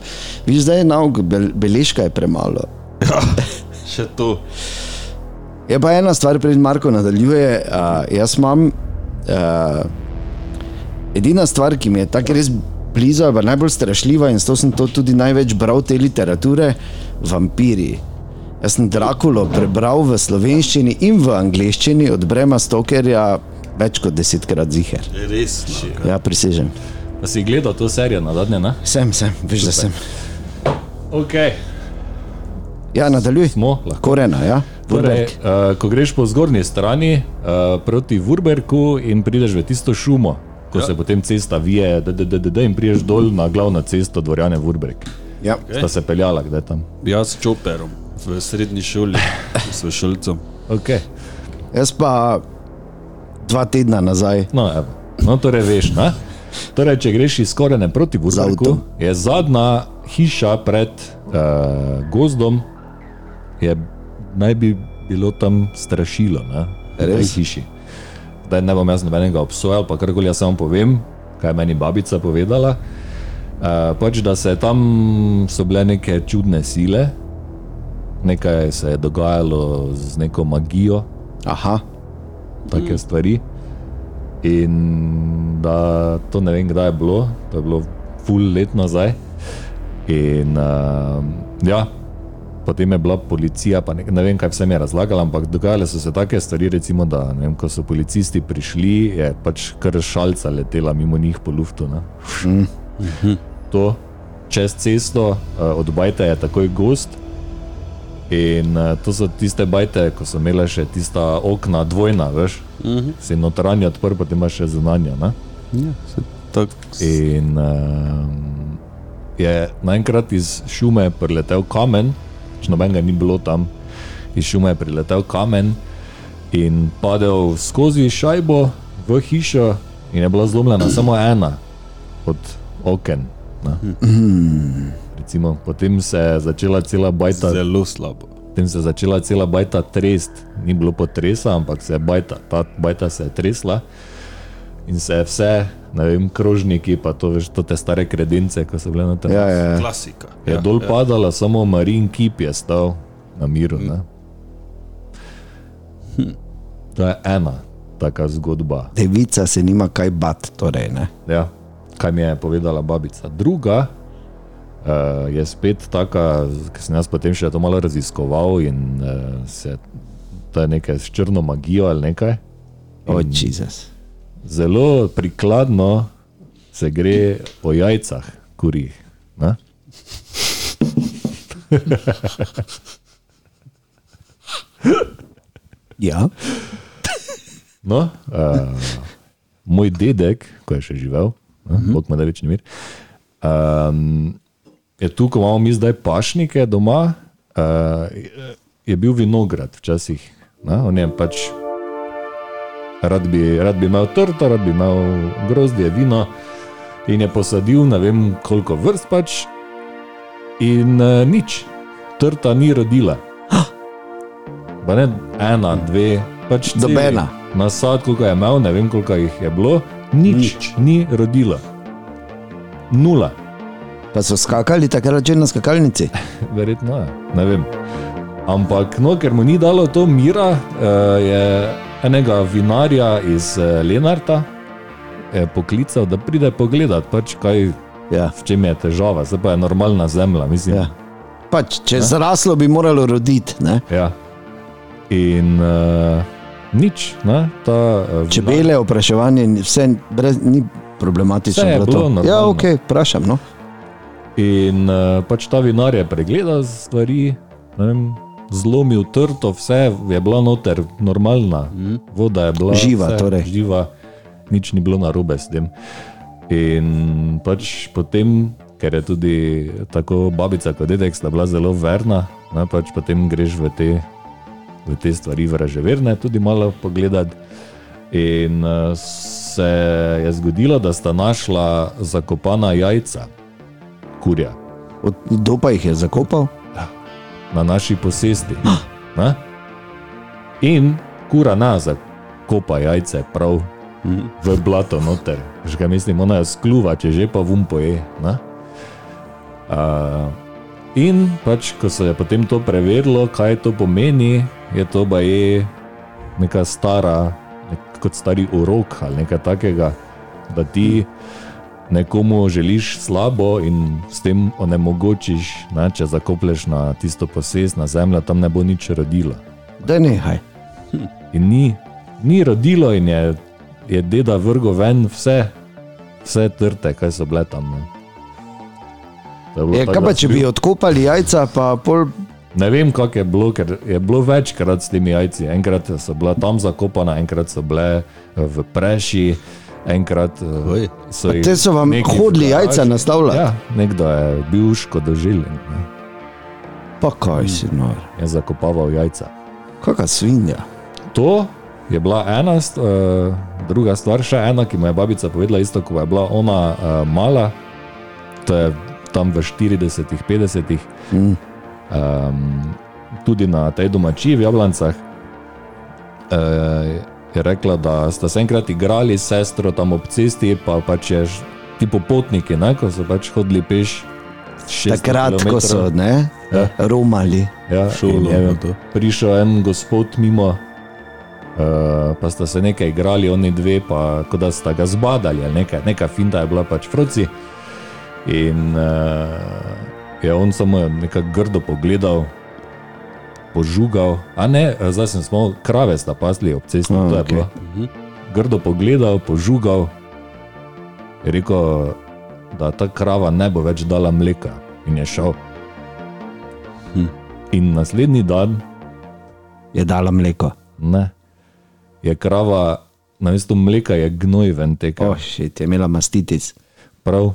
Viš, zdaj nauk, bel, beležka je premalo. ja, še to. Je pa ena stvar, pred Marko nadaljuje. Uh, jaz imam. Uh, edina stvar, ki mi je tako res blizu, ali pa najbolj strašljiva, in zato sem to tudi največ bral te literature, vampiri. Jaz sem Drakulo prebral v slovenščini in v angleščini od Brema Stokerja več kot desetkrat ziger. Res. no. Ja, prisežem. Pa si gledal to serijo na zadnje, ne? Sem, sem, veš, da sem. Ok. Ja, nadaljuj. Smo, lahko. Korena, ja. Torej, uh, ko greš po zgornji strani uh, proti Vurberku in prideš v tisto šumo, ko ja. se potem cesta vije, da, da, da, da, da, in priješ dol na glavno cesto dvorane Vurberk. Ja. Sta se peljala, kdaj tam. Jaz s čoperom v srednji šoli, s šolcem. Okay. Jaz pa dva tedna nazaj. No, evo. no, torej veš, ne? Torej, če greš iz korene proti avtom. je zadnja hiša pred uh, gozdom, je, naj bi bilo tam strašilo, ne? Res? hiši. Da ne bom jaz nobenega obsojal, pa karkoli jaz samo povem, kaj je meni babica povedala. Uh, pač, da se tam so bile neke čudne sile, nekaj se je dogajalo z neko magijo, Aha, take stvari. In da to ne vem, kdaj je bilo, to je bilo full let nazaj. In uh, ja, potem je bila policija, pa ne, ne vem, kaj vse mi je razlagala, ampak dogajale so se take stvari, recimo, da vem, ko so policisti prišli, je pač kar šalca letela mimo njih po luftu. ne. To čez cesto, uh, od Bajta je takoj gost. In uh, to so tiste bajte, ko so imele še tista okna dvojna, veš, uh -huh. si notranjo odprl, potem imaš še zunanjo. Ne? Ja, se tak, In uh, je naenkrat iz šume priletel kamen, če nobenega ni bilo tam, iz šume je priletel kamen in padel skozi šajbo v hišo, in je bila zlomljena samo ena od oken. ne. Recimo, potem se je začela cela bajta zelo slabo. Potem se je začela cela bajta trest, ni bilo potresa, ampak se je bajta, ta bajta se je tresla in se je vse, ne vem, krožniki, pa to veš, to te stare kredence, ko so bile na tem. Ja, ja, ja. Klasika. Je dol padala, samo Marin Kip je stal na miru. Ne? To je ena taka zgodba. Devica se nima kaj bat, torej ne. Ja, kaj mi je povedala babica. Druga uh, je spet taka, ki sem jaz potem še to malo raziskoval in uh, se to je nekaj s črno magijo ali nekaj. Oh, Jezus. Zelo prikladno se gre o jajcah, kurih. Ne? Ja. No, uh, moj dedek, ko je še živel, uh, bog ima da večni mir, um, je tu, ko imamo mi zdaj pašnike doma, uh, je bil vinograd včasih. Ne? On je pač rad bi, rad bi imel trto, rad bi imel grozdje, vino in je posadil ne vem koliko vrst pač in uh, nič, trta ni rodila. Pa ne ena, dve, pač celi Nobena. Nasad, koliko je imel, ne vem koliko jih je bilo, nič, nič. ni rodila. Nula, Pa so skakali takrat že na skakalnici. verjetno je, ne vem. Ampak, no, ker mu ni dalo to mira, eh, je enega vinarja iz eh, Lenarta eh, poklical, da pride pogledat, pač kaj, Ja. v čem je težava, zdaj pa je normalna zemlja, mislim. Ja. Pač, če je zraslo, bi moralo roditi. Ne? Ja. In uh, nič, ne, ta uh, Čebele, opraševanje, vse brez, ni problematično. Vse je bilo bilo. Ja, ok, vprašam. No. In uh, pač ta vinar je pregledal stvari, ne vem, zlomil trto, vse je bilo noter, normalna, mm. voda je bila Živa, vse, torej. živa, nič ni bilo narobe s tem. In pač potem, ker je tudi tako babica kot dedek sta bila zelo verna, ne, pač potem greš v te, v te stvari vraževerne, tudi malo pogledati. In uh, se je zgodilo, da sta našla zakopana jajca kurja Od- Kdo pa jih je zakopal? na naši posesti. Ne? In kura na zakopa jajce prav v blato noter. Že kaj mislim, ona je skluva, če že pa vum poje. ne. Uh, in pač, ko se je potem to preverilo, kaj to pomeni, je to pa je neka stara, nek, kot stari urok ali nekaj takega, da ti nekomu želiš slabo in s tem onemogočiš, ne, če zakoplješ na tisto posest, na zemljo, tam ne bo nič rodilo. Da nehaj. In ni, ni rodilo, in je, je deda vrgo ven vse, vse trte, kaj so bile tam. Ne. Je kaj pa, če bi odkopali jajca, pa pol. Ne vem, kako je bilo, ker je bilo večkrat s temi jajci. Enkrat so bila tam zakopana, enkrat so bile v preši, enkrat eh, Oj. so jih Te so vam hodili jajca nastavljati. Ja, nekdo je bil škodožilen, ne, Pa kaj si nor. je zakopaval jajca. Kakšna svinja. To je bila ena, st- uh, druga stvar, še ena, ki mu je babica povedala, isto kot je bila ona uh, mala, to je tam v 40-ih, 50-ih, Mm. um, tudi na tej domačiji v Jablancah. Uh, je rekla, da sta se enkrat igrali s sestro tam ob cesti, pa pač je ti popotniki, ne, ko so pač hodili peš. 600 Takrat, ko so ne, Ja. romali. Ja, Šolo, in je to. prišel en gospod mimo, uh, pa sta se nekaj igrali, oni dve, pa kot da sta ga zbadali, ali nekaj, neka finta je bila pač froci. In uh, je on samo nekako grdo pogledal, požugal, a ne, eh, zdaj sem samo krave sta pasli ob cesti, A, to je okej. bilo. Grdo pogledal, požugal, je rekel, da ta krava ne bo več dala mleka in je šel. Hm. In naslednji dan Je dala mleko. Ne. Je krava, na mestu mleka je gnoj ven tekel. Oh, šit, je imela mastitis. Prav,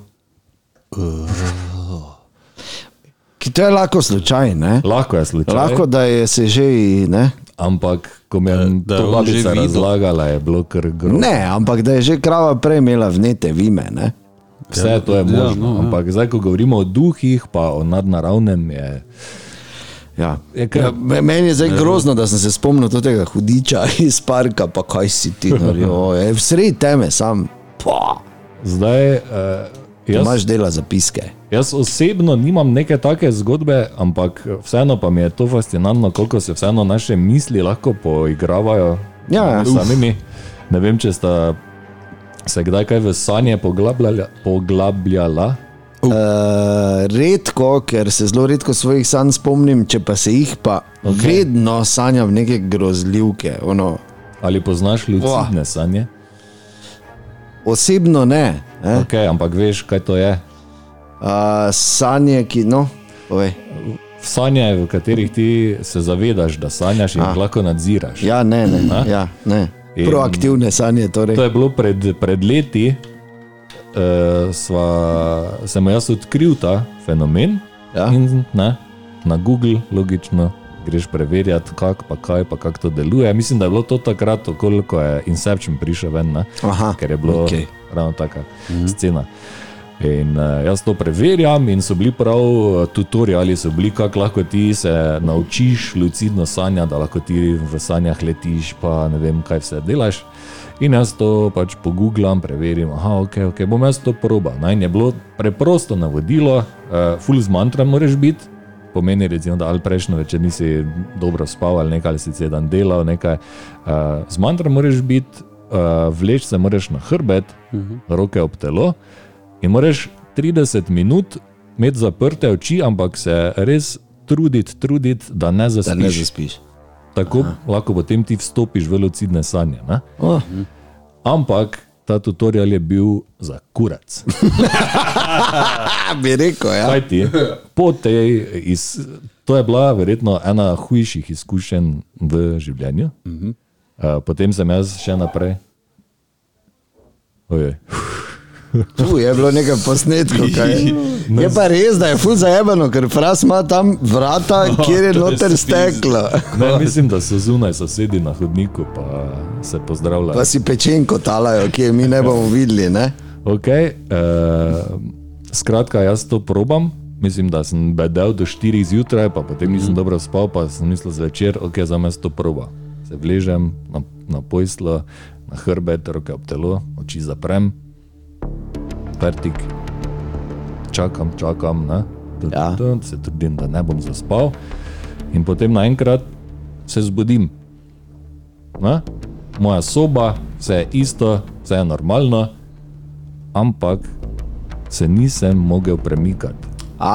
Ki to je lahko slučaj, ne? lahko je slučaj. Lahko, da je se že, ne? Ampak, ko mi je Da je to on že babica videl. razlagala, je bilo kar grozno. Ne, ampak da je že krava prej imela vnete vime, ne? Vse to je Ja, možno. no, ja. Ampak zdaj, ko govorimo o duhih, pa o nadnaravnem, je Ja. Je kar- Ja, me- meni je zdaj grozno, da sem se spomnil tega hudiča iz parka, pa kaj si ti naredil. Sredi teme, sam. Pa, Zdaj, uh, jaz, imaš dela zapiske. jaz osebno nimam neke take zgodbe, ampak vseeno pa mi je to fascinantno, koliko se vseeno naše misli lahko poigravajo Ja, ja. s samimi. Ne vem, če sta se kdaj kaj v sanje poglabljala. poglabljala. Uh, redko, ker se zelo redko svojih sanj spomnim, če pa se jih pa okay. vedno sanjam neke grozljivke. Ono, Ali poznaš lucidne sanje? osebno ne. Ne? Okay, ampak veš, kaj to je. Uh, sanje, ki. No, povej. Sanje, v katerih ti se zavedaš, da sanjaš in jih lahko nadziraš. ja, ne, ne. A? Ja, ne. In- Proaktivne sanje. Torej. To je bilo pred, pred leti, uh, sva, sem jaz odkril ta fenomen. Ja. In, ne, na Google, logično, greš preverjati, kako pa kaj, pa kako to deluje. Mislim, da je bilo to takrat, ko je Inception prišel ven, ne, Aha, ker je bilo okay. Ravno taka mm. scena. In uh, jaz to preverjam, in so bili prav uh, tutoriali, so bili, kako lahko ti se naučiš lucidno sanja, da lahko ti v sanjah letiš, pa ne vem, kaj vse delaš. In jaz to pač pogubljam, preverim, da ok, ok, bom jaz to proba. Naj je bilo preprosto navodilo, uh, full z mantram moraš biti. Pomeni, recimo, da ali prejšnjo večer nisi dobro spal ali nekaj, ali si cel dan delal. Nekaj. Uh, z mantrom moraš biti, vleč se moraš na hrbet, uh -huh. roke ob telo in moraš 30 minut imeti zaprte oči, ampak se res truditi, truditi da ne Da zaspiš. ne zaspiš. Tako Aha. lahko potem ti vstopiš v lucidne sanje. Ne? Oh. Ampak ta tutorial je bil za kurac. Bi rekel, ja. Kaj ti? Po tej, iz, to je bila verjetno ena hujših izkušenj v življenju. Uh, potem sem jaz še naprej. Ojej. Tu je bilo nekaj posnetkov. Kaj. Je pa res, da je ful zajebano, ker fras ima tam vrata, kjer je je noter steklo. Ne, mislim, da so zunaj sosedi na hodniku, pa se pozdravljajo. Pa si pečenko talajo, ki je mi ne bomo videli. Ne? Okay, uh, skratka, jaz to probam. Mislim, da sem bedel do 4 zjutraj, pa potem nisem dobro spal, pa sem mislil zvečer, ok, za me to proba. Se vležem na, na pojslo, na hrbet, roke ob telo, oči zaprem, vertik, čakam, čakam, ne? Tun, Ja. tun, se trudim, da ne bom zaspal. In potem naenkrat se zbudim. Ne? Moja soba, vse je isto, vse je normalno, ampak se nisem mogel premikati. A,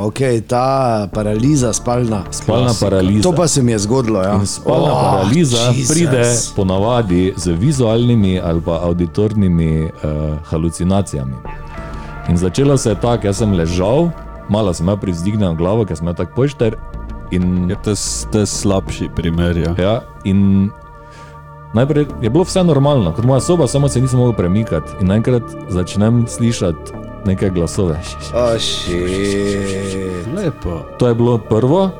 ok, ta paraliza spalna. Spalna paraliza. To pa se mi je zgodilo. Ja. In spalna Oh, paraliza Jesus. pride ponavadi z vizualnimi ali pa auditornimi uh, halucinacijami. In začelo se je tako, jaz sem ležal, malo sem imel privzdignjeno glavo, ker sem imel tak pošter. In, Je to, s- to je slabši primer. Ja. ja, in najprej je bilo vse normalno, kot moja soba, samo se nisem mogel premikati. In naenkrat začnem slišati neke glasove. Oh. Lepo. To je bilo prvo,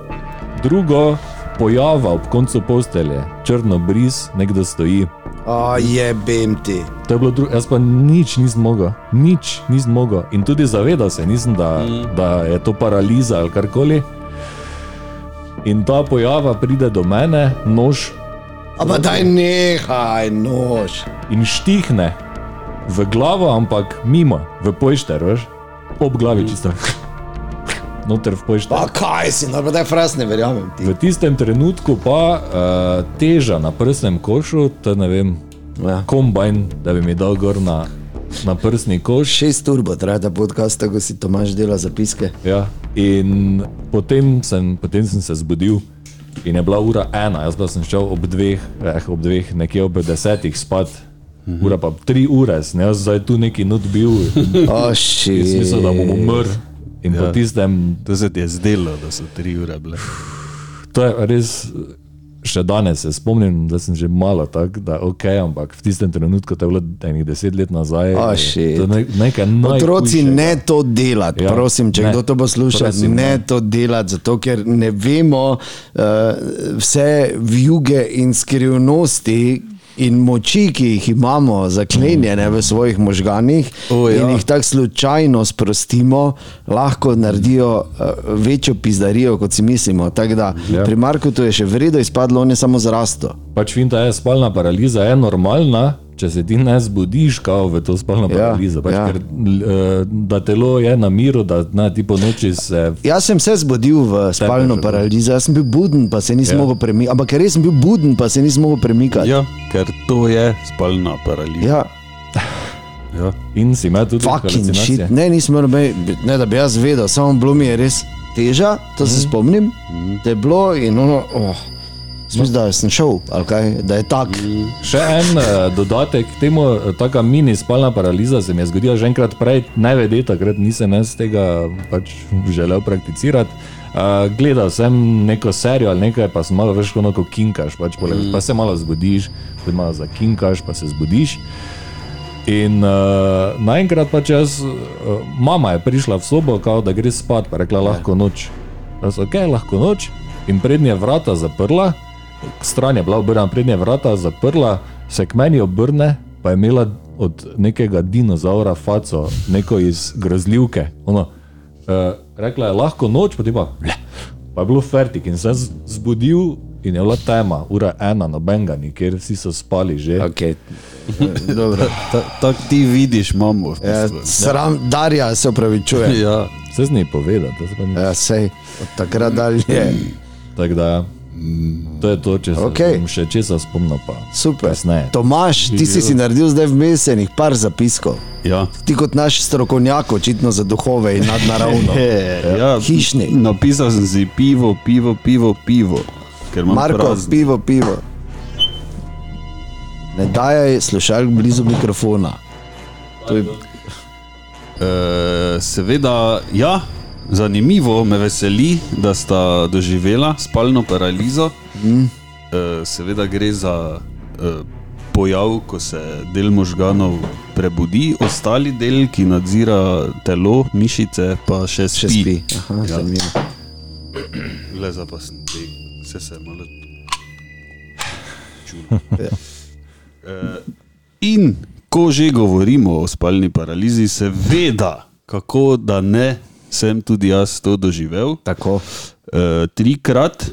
drugo, pojava ob koncu postelje, črno bris, nekdo stoji. Oh, jebem ti. To je bilo drugo, jaz pa nič nisem mogel, nič nisem mogel. In tudi zavedal se nisem, da, mm. da je to paraliza ali karkoli. In ta pojava pride do mene, nož Ampak daj nehaj, nož. in štihne v glavo, ampak mimo, v pojšter, veš, ob glavi čisto. Noter v pojšter. Pa kaj si, no pa daj fras ne verjamem ti. V tistem trenutku pa uh, teža na prsnem košu, to ne vem, Ja. kombajn, da bi mi dal gor na, na prsni koš. Šest ur bo trajal ta podcast, tako si Tomaš dela zapiske. Ja. In potem sem, potem sem se zbudil in je bila ura ena, jaz pa sem šel ob dveh, eh, ob dveh, nekje ob desetih spat. Ura pa tri ure, sem jaz zdaj tu neki not bil, Oh, jaz mislil, da bom umrl. In ja. po tistem, To se ti je zdelo, da so tri ure bile. to je res, še danes se spomnim, da sem že malo tak, da ok, ampak v tistem trenutku, to je bilo enih deset let nazaj, Oh, je ne, nekaj Otroci, najhujšega. ne to delati, Ja, prosim, če ne. ne. kdo to bo slušal, Prosim, ne ne. to delati, zato ker ne vemo uh, vse vjuge in skrivnosti, in moči, ki jih imamo zaklenjene v svojih možganih, O, ja. in jih tako slučajno sprostimo, lahko naredijo uh, večjo pizdarijo, kot si mislimo. Tako da Ja. pri Markutu je še vredno izpadlo, on je samo zrasto. Pač finta je spalna paraliza, je normalna, če se ti ne zbudiš, kao v to spalno Ja, paralizo. Pač, ja. ker, eh, da telo je na miru, da ne, ti po noči se. Jaz sem se zbudil v spalno že, paralizo, jaz sem bil buden, pa se nisem Ja. ja. mogel premikati. Ampak res sem bil buden, pa se nisem mogel premikati. Ja, ker to je spalna paraliza. ja. Ja. In si imel tudi Fucking shit. Ne, nisem imel noben, ne da bi jaz vedel, samo bilo mi je res teža, to se spomnim, da je bilo in ono, oh, mislim, da sem šel, ali kaj, da je tak. Še en uh, dodatek k temu, eh, taka mini spalna paraliza se mi je zgodila že enkrat prej, ne vede, takrat nisem jaz tega pač želel prakticirati. Uh, gledal sem neko serijo ali nekaj, pa sem malo več kot neko kinkaš, pač mm. pa se malo zbudiš, potem malo zakinkaš, pa se zbudiš. In uh, naenkrat pač jaz, uh, mama je prišla v sobo, kao, da gre spat, pa rekla lahko noč. Jaz, ok, lahko noč. In prednje vrata zaprla, stran je bila obrnjena, prednje vrata zaprla, se k meni obrne, pa je imela od nekega dinozaura faco, neko iz grozljivke. Ono, uh, rekla je lahko noč, potem pa, "Ble." pa je bilo fertik in sem se zbudil. In je bila tema, ura ena, noben ga ni, ker vsi so spali že. Okay. Tako ti vidiš, mamo. v Ja, bistvu. sram, Darja se upravičuje. Ja. Vse z njej povedati, to se pa ni. Ja, sej, od takrat dalje. Tako da, ja. To je to, če se Okej. bom še česa spomnil. Pa. Super. Kasneje. Tomaš, ti si si naredil zdaj vmes enih par zapiskov. Ja. Ti kot naš strokovnjak, očitno za duhove in nadnaravno. Ja, Hišnik. Napisal sem si pivo, pivo, pivo, pivo. Marko, prazno. pivo, pivo. Ne dajaj slušalk blizu mikrofona. To je, E, seveda, ja, zanimivo me veseli, da sta doživela spalno paralizo. Mm. Seveda gre za e, pojav, ko se del možganov prebudi, ostali del, ki nadzira telo, mišice, pa še še spi. spi. Aha, Ja. zanimivo. Le za pa sem te, vse se malo čutim. Ja. In ko že govorimo o spalni paralizi, seveda, kako da ne, sem tudi jaz to doživel. Tako. E, trikrat. E,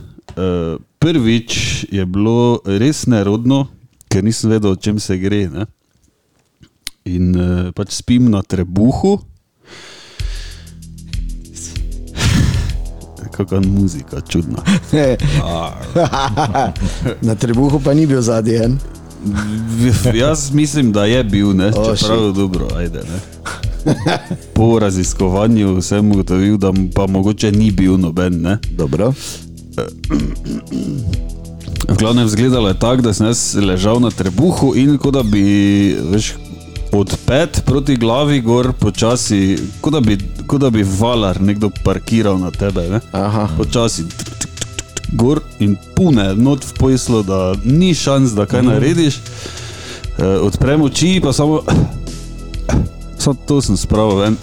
prvič je bilo res nerodno, ker nisem vedel, o čem se gre. Ne? In e, pač spim na trebuhu. Kakšna muzika, čudna. Na trebuhu pa ni bil zadnji en. Jaz mislim, da je bil, ne, čeprav je dobro, ajde. Ne. Po raziskovanju sem ugotovil, da pa mogoče ni bil noben. Ne. Dobro. V glavnem izgledalo je tako, da sem jaz ležal na trebuhu in kot da bi veš, od pet proti glavi gor počasi, kot da bi, kot da bi valar nekdo parkiral na tebe. Ne. Aha. Počasi. tuk, tuk, tuk, Gor in pune, not v pojslo, da ni šans, da kaj narediš. E, odprem oči, pa samo, samo to sem spravil ven.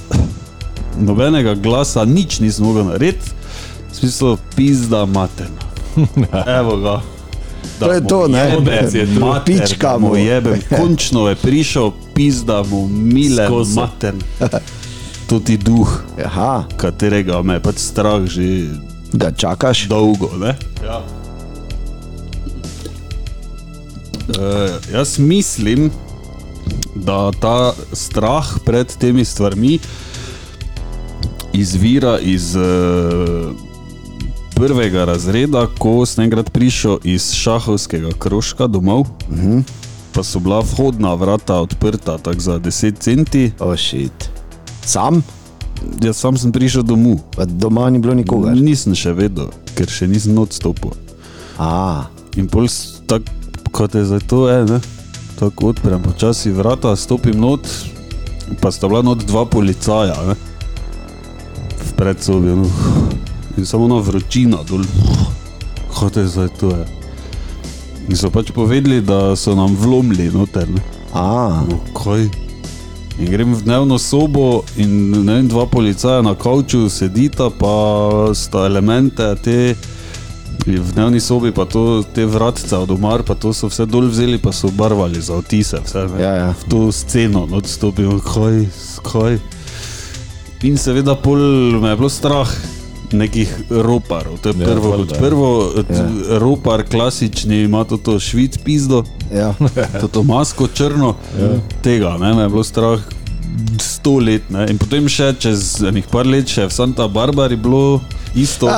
Nobenega glasa, nič nisem mogel narediti, smisel pizda materna. Evo ga. Da To je to, ne? Je Pička da mu jebem. Končno je prišel, pizda mu mile Skozi. mater. To ti duh, Aha, katerega me je pač strah že ga čakaš. dolgo. Ne? Ja. Uh, jaz mislim, da ta strah pred temi stvarmi izvira iz uh, prvega razreda, ko sem enkrat prišel iz šahovskega krožka domov. Uh -huh. Pa so bila vhodna vrata odprta tako za 10 centi, Ošit. Sam, jaz sam sem prišel domov. pa doma ni bilo nikogar. Nisem še vedel, ker še nisem odstopil. A, In pol, tako kot je zdaj to, je, ne? Tako odprem počasi vrata, stopim not, pa sta bila not dva policaja, ne? v predsobi. No. In samo na vročina dol, kot je zdaj to. Je. In so pač povedali, da so nam vlomili noter. Ne? a, No, kaj? In grem v dnevno sobo, in ne vem, dva policaja na kavču sedita, pa sta elemente te v dnevni sobi pa to, te vratce od omar, pa to so vse dol vzeli, pa so barvali za otise. Vse, ne. Ja, ja. V to sceno, no, odstopil, kaj, kaj. In seveda pol me je bilo strah nekih roparov. To je Ja, prvo, kot prvo, ja. ropar klasični ima to, to švic pizdo, Ja. to, to masko črno, ja. tega ne, me je bilo strah. Sto let, ne? in potem še čez nekaj let, še v Santa Barbari bilo isto.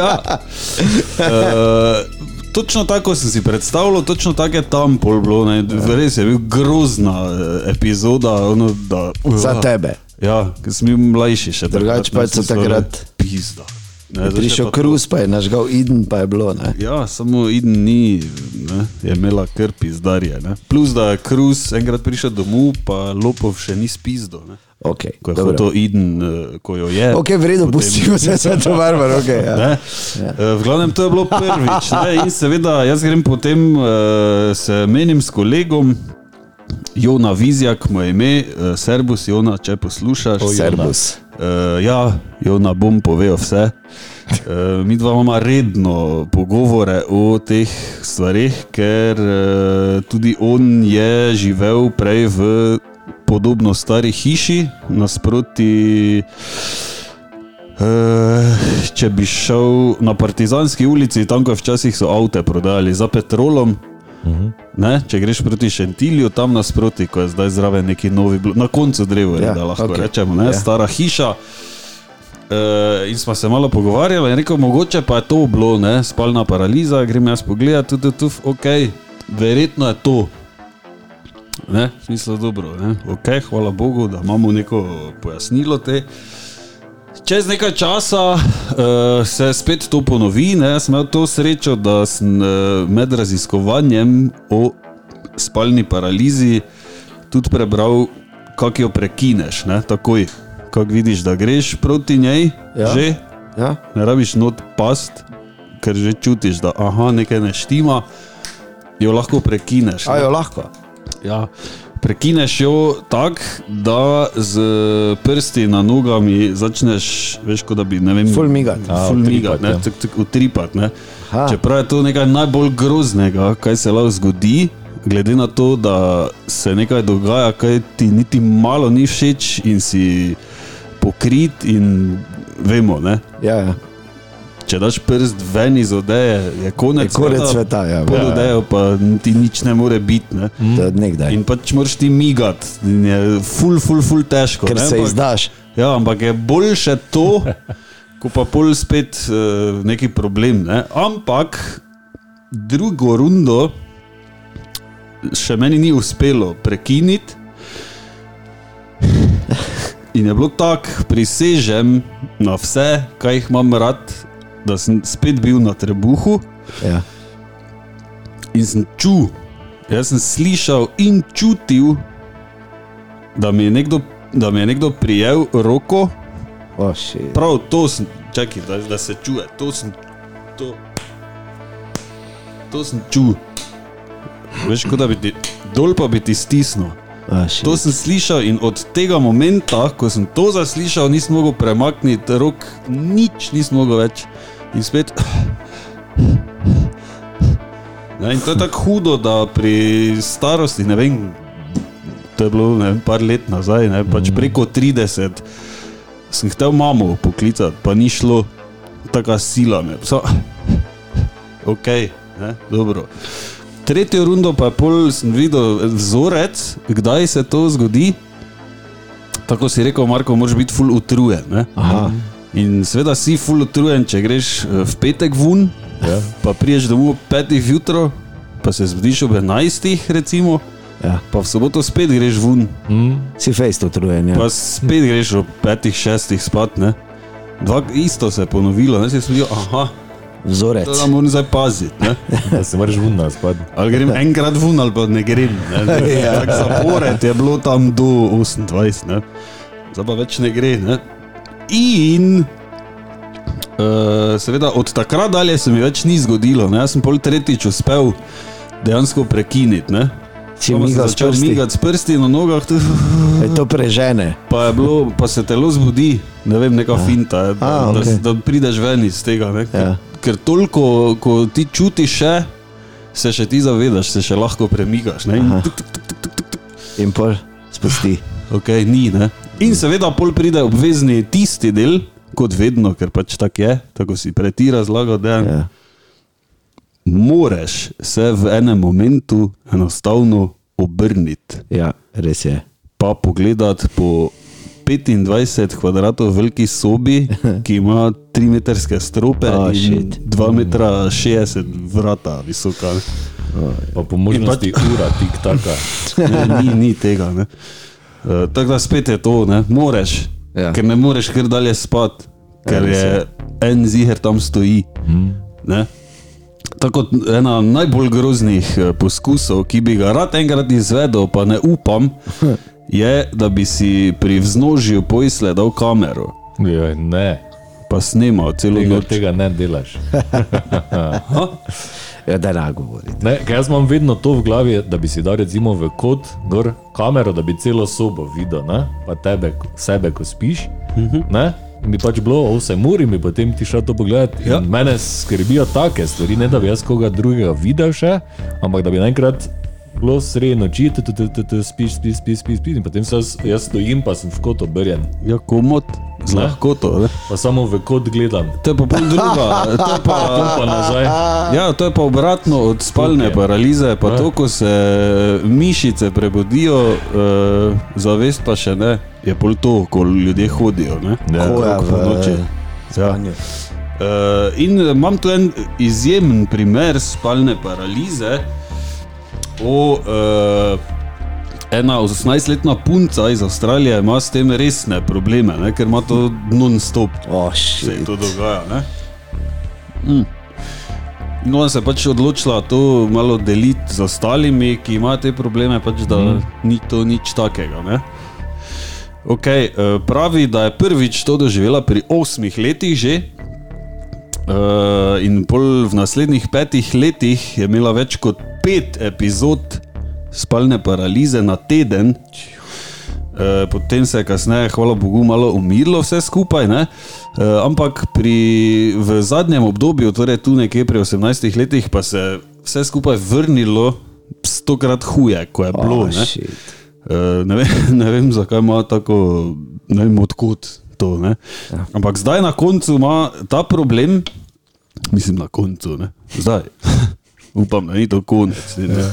ja. uh, točno tako sem si predstavljal, točno tako je tam pol bilo. Ne? Res je bil grozna eh, epizoda. Ono, da, Za tebe. Ja, ker sem bil mlajši še. Drugače pa sem se takrat- Pizda. Ne, Prišel kruz, pa je nažgal Eden, pa je bilo. Ne? Ja, samo Eden ni, ne, je imela krpi zdarje. Ne. Plus, da je Kruz enkrat prišel domov, pa Lopov še ni spizdo. Ne. Okay, Ko je dobro. hotel Eden, eh, ko jo je. Ok, v redu, potem- pustimo se za to barvar. Okay, ja. Ne? Ja. V glavnem to je bilo prvič. Ne? In seveda jaz grem potem, uh, se menim s kolegom, Jona Vizjak, moje ime, Serbus, Jona, če poslušaš. O, Jona. Uh, ja, Jona bom povedal vse. Uh, mi dva imamo redno pogovore o teh stvarih, ker uh, tudi on je živel prej v podobno stari hiši, nasproti. Uh, če bi šel na Partizanski ulici, tam ko včasih so avte prodajali za petrolom, Ne, če greš proti Šentilju, tam nasproti, ko je zdaj zraven neki novi, na koncu drevo, Ja, da lahko okay. rečemo, ne, Ja. stara hiša. Uh, in smo se malo pogovarjali, in rekel, mogoče pa je to bilo, ne, spalna paraliza, grem jaz pogledat, tudi tu, ok, verjetno je to. Ne, v smislu dobro, ne, ok, hvala Bogu, da imamo neko pojasnilo te. Čez nekaj časa uh, se spet to ponovi. Ne? Jaz sem imel to srečo, da sem uh, med raziskovanjem o spalni paralizi tudi prebral, kako jo prekineš. Ne? Takoj, ko vidiš, da greš proti njej, Ja. že Ja? ne rabiš not past, ker že čutiš, da aha, nekaj ne štima, jo lahko prekineš. A ne. jo lahko. Ja, prekineš jo tako, da z prsti na nogami začneš, veš, kot da bi, ne vem, Ful migat. A, ful utripat, migat, ne, ja. tak, utripat, ne. Aha. Čeprav je to nekaj najbolj groznega, kaj se lahko zgodi, glede na to, da se nekaj dogaja, kaj ti niti malo ni všeč in si pokrit in vemo, ne. Ja, ja. Če daš prst ven iz odeje, je konec, Je konec sveta, ja. Pod Ja, ja. odejo pa ti nič ne more biti, ne. Nekdaj. In pač moraš ti migati, je ful, ful, ful težko. Ker ne, se ampak- izdaš. Ja, ampak je boljše to, ko pa pol spet uh, neki problem. Ne? Ampak drugo rundo še meni ni uspelo prekiniti. In je bilo tako, prisežem na vse, kaj jih imam rad, da sem spet bil na trebuhu Ja. in sem čutil, jaz sem slišal in čutil, da mi je nekdo, da mi je nekdo prijel roko. Oh, shit. Prav to sem, čakaj, da, da se čuje, to sem, to, to sem čutil. Veš, kot da bi ti dol pa bi ti stisnil. Shit. To sem slišal in od tega momenta, ko sem to zaslišal, nisem mogel premakniti rok, nič nisem mogel več. In spet. Ne, in to je tako hudo, da pri starosti, ne vem, to je bilo ne vem, par let nazaj, ne, pač preko 30, sem hotel mamo poklicati, pa ni šlo, taka sila me. So, ok, ne, dobro. Tretjo rundo pa je pol sem videl vzorec, kdaj se to zgodi. Tako si rekel, Marko, moraš biti full utrujen. Ne? Aha. In seveda si full utrujen, če greš eh, v petek ven, Ja. pa priješ domov ob petih jutro, pa se zbudiš ob enajstih, recimo, Ja. pa v soboto spet greš ven, Mm. Si fejst utrujen. Ja. pa spet greš ob petih, šestih spat. Ne? Dva, isto se je ponovilo, ne si smil, aha, Vzorec. to da moram zdaj paziti. Ne? Da se moraš vunna spad. Ali grem enkrat ven ali pa ne grem. Ne? Ja. ja. Zapored je bilo tam do 28, ne? zdaj pa več ne gre. Ne? In uh, seveda od takrat dalje se mi več ni zgodilo. Ne? Jaz sem pol tretjič uspel dejansko prekiniti. Ne? Se migal s začel migati s prsti na nogah, tu, Je to prežene. pa, je bilo, pa se telo zbudi, ne vem, neka finta, je, da, A, da, okej. da prideš ven iz tega. Ne, ker, Ja. ker toliko, ko ti čutiš še, se še ti zavedaš, se še lahko premikaš. Ne, in tuk, tuk, tuk. In pol spusti. Okay, ni, ne. In seveda pol pride obvezni tisti del, kot vedno, ker pač tako je, tako si prej ti razlagal, da ja. Ja. moraš se v enem momentu enostavno obrniti, ja, res je. pa pogledati po 25 kvadratov veliki sobi, ki ima 3 metrske strope Oh, in shit. 2 metra 60 vrata visoka. Pa po možnosti ura, tik taka. Ne, ni, ni tega. ne. Uh, tako da spet je to, ne moreš, Ja. ja. ker ne moreš kar dalje spati, ker res je en ziger tam stoji. Ne? Tako kot ena najbolj groznih eh, poskusov, ki bi ga rad enkrat izvedel, pa ne upam, je, da bi si pri vznožju pojsle dal kamero, Joj, ne, pa snimal celo tega, noč. tega ne delaš. Ja, da ne govori. Ne, jaz imam vedno to v glavi, da bi si dal recimo v kot gor kamero, da bi celo sobo videl, ne? pa tebe, sebe, ko spiš. Ne? In bi pač bilo 8 ur in potem ti šel to pogledati. Ja. Mene skrbijo take stvari, ne da bi jaz koga drugega videl še, ampak da bi naenkrat bilo sredi noči, tu, tu, tu, tu, spiš, spiš, spiš, spiš, spiš, in potem se jaz, jaz stojim, pa sem v kot obrjen, Ja, komod, z lahkoto. Ne? pa samo v kot gledam. To je pa pol druga, to je pa, Pol pa nazaj. Ja, to je pa obratno od spalne Tukaj. paralize, pa Ja. to, ko se mišice prebudijo, uh, zavest pa še ne, je pol to, ko ljudje hodijo. Ne? Ja. Okrog v ponoči. spanju. Uh, in imam tu en izjemen primer spalne paralize. O, uh, ena 18-letna punca iz Avstralije ima s tem resne probleme, ne? ker ima to non-stop. Oh, se to dogaja. Ne? Mm. No, ona se je pač odločila to malo deliti z ostalimi, ki imajo te probleme, pač, da mm. ni to nič takega. Ne? Okay, eh, pravi, da je prvič to doživela pri osmih letih že. Uh, in pol v naslednjih petih letih je imela več kot pet epizod spalne paralize na teden, Uh, potem se je kasneje, hvala Bogu, malo umirilo vse skupaj, ne? uh, ampak pri, v zadnjem obdobju, torej tu nekje pri 18 letih, pa se je vse skupaj vrnilo stokrat huje, kot je bilo. Oh, ne? Uh, ne, vem, ne vem, zakaj ima tako, ne vem odkot to. Ne? Ja. Ampak zdaj na koncu ima ta problem, mislim na koncu, ne? zdaj. Upam, da ni to konec. ne.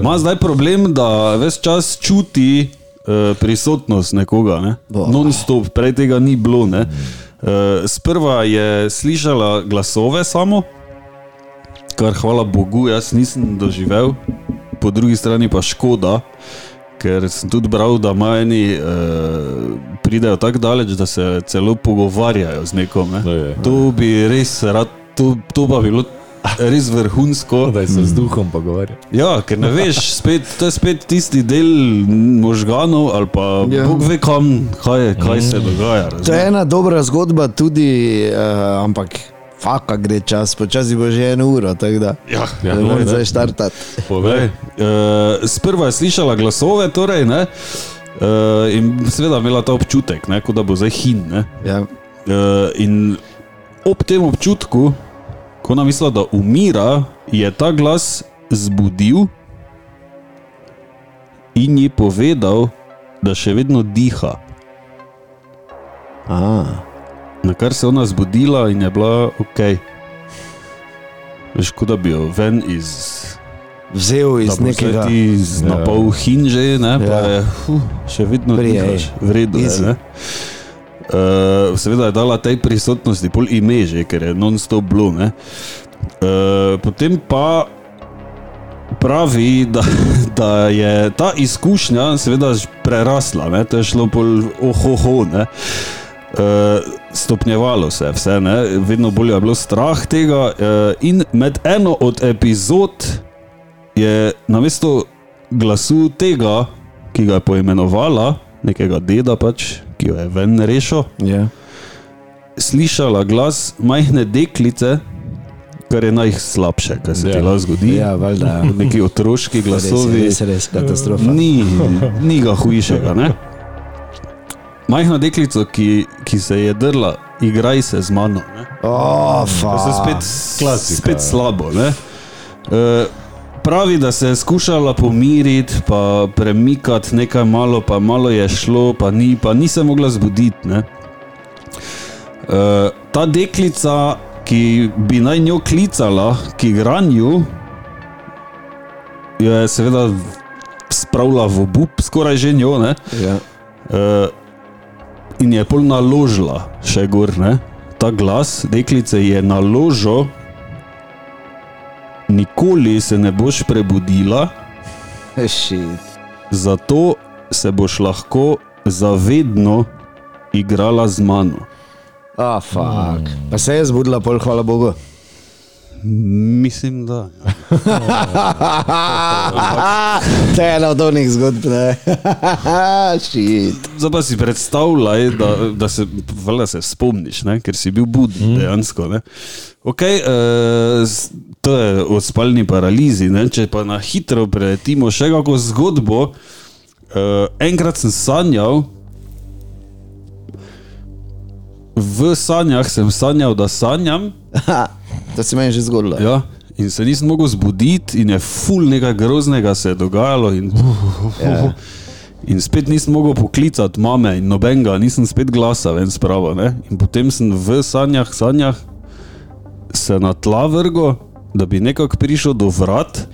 Ima zdaj problem, da ves čas čuti uh, prisotnost nekoga, ne? Non-stop, prej tega ni bilo. ne. Uh, sprva je slišala glasove samo, kar hvala Bogu, jaz nisem doživel, po drugi strani pa škoda, ker sem tudi bral, da majeni uh, pridejo tako daleč, da se celo pogovarjajo z nekom. Ne? Je. To bi res rad, to, to pa bi bilo res vrhunsko. Da se z duhom pogovarja. Ja, ker ne veš, spet, to je spet tisti del možganov ali pa Ja. Bog ve kam, kaj, kaj se dogaja. To je ena dobra zgodba, tudi, uh, ampak faka gre čas, počasi bo že eno uro, tako da Ja, Ja, ne moreš zdaj štartati. Povej. Uh, sprva je slišala glasove, torej, ne, uh, in seveda imela ta občutek, ne, kot da bo zdaj hin. Ne, Ja. uh, in ob tem občutku, ko ona mislila, da umira, je ta glas zbudil in ji povedal, da še vedno diha. A, Na kar se je ona zbudila in je bila ok. Veš, kot da bi jo ven iz vzel iz nekega. zdaj ti z Ja. hinže, ne, pa Ja. je huh, še vedno Prije, dihaš, v redu. Je, ne. Uh, seveda je dala tej prisotnosti pol ime že, ker je non-stop bilo. ne. Uh, potem pa pravi, da, da je ta izkušnja seveda prerasla, ne, to je šlo pol ohoho. Ne. Uh, stopnjevalo se je vse, ne? vedno bolj je bilo strah tega. Uh, in med eno od epizod je namesto glasu tega, ki ga je poimenovala, nekega deda, pač, ki jo je ven rešil, Ja. slišala glas majhne deklice, kar je najslabše, kar se ti Ja. lahko zgodi. Ja, valjda. Neki otroški Res, glasovi. res, res, katastrofa. Ni, ni ga hujšega. Ne? Majhna deklica, ki, ki se je drla, igraj se z mano. Ne? Oh, se spet, klasika, spet slabo. Ne? E, pravi, da se je skušala pomiriti, pa premikati nekaj malo, pa malo je šlo, pa ni, pa ni se mogla zbuditi. ne. E, ta deklica, ki bi naj njo klicala k igranju, jo je seveda spravila v obup, skoraj že njo. Ne? Ja. Uh, in je pol naložila, še gor, ne? ta glas deklice je naložil, nikoli se ne boš prebudila, Shit. zato se boš lahko zavedno igrala z mano. Ah, fuck. Pa se je zbudila, pol, hvala Bogu. Mislim, da. ja. to je ena od onih zgodb. Zdaj pa si predstavljaj, da, da se, se spomniš, ne? ker si bil buden dejansko. Ne? Okay, uh, to je o spalni paralizi. Ne? Če pa na hitro preletimo še kako zgodbo. Uh, enkrat sem sanjal, v sanjah sem sanjal, da sanjam. to se meni že zgodilo. Ja, in se nisem mogel zbuditi, in je ful nekaj groznega se je dogajalo. In, Ja. in spet nisem mogel poklicati mame in nobenega, nisem spet glasa ven spravo. Ne? In potem sem v sanjah, sanjah se na tla vrgo, da bi nekako prišel do vrat,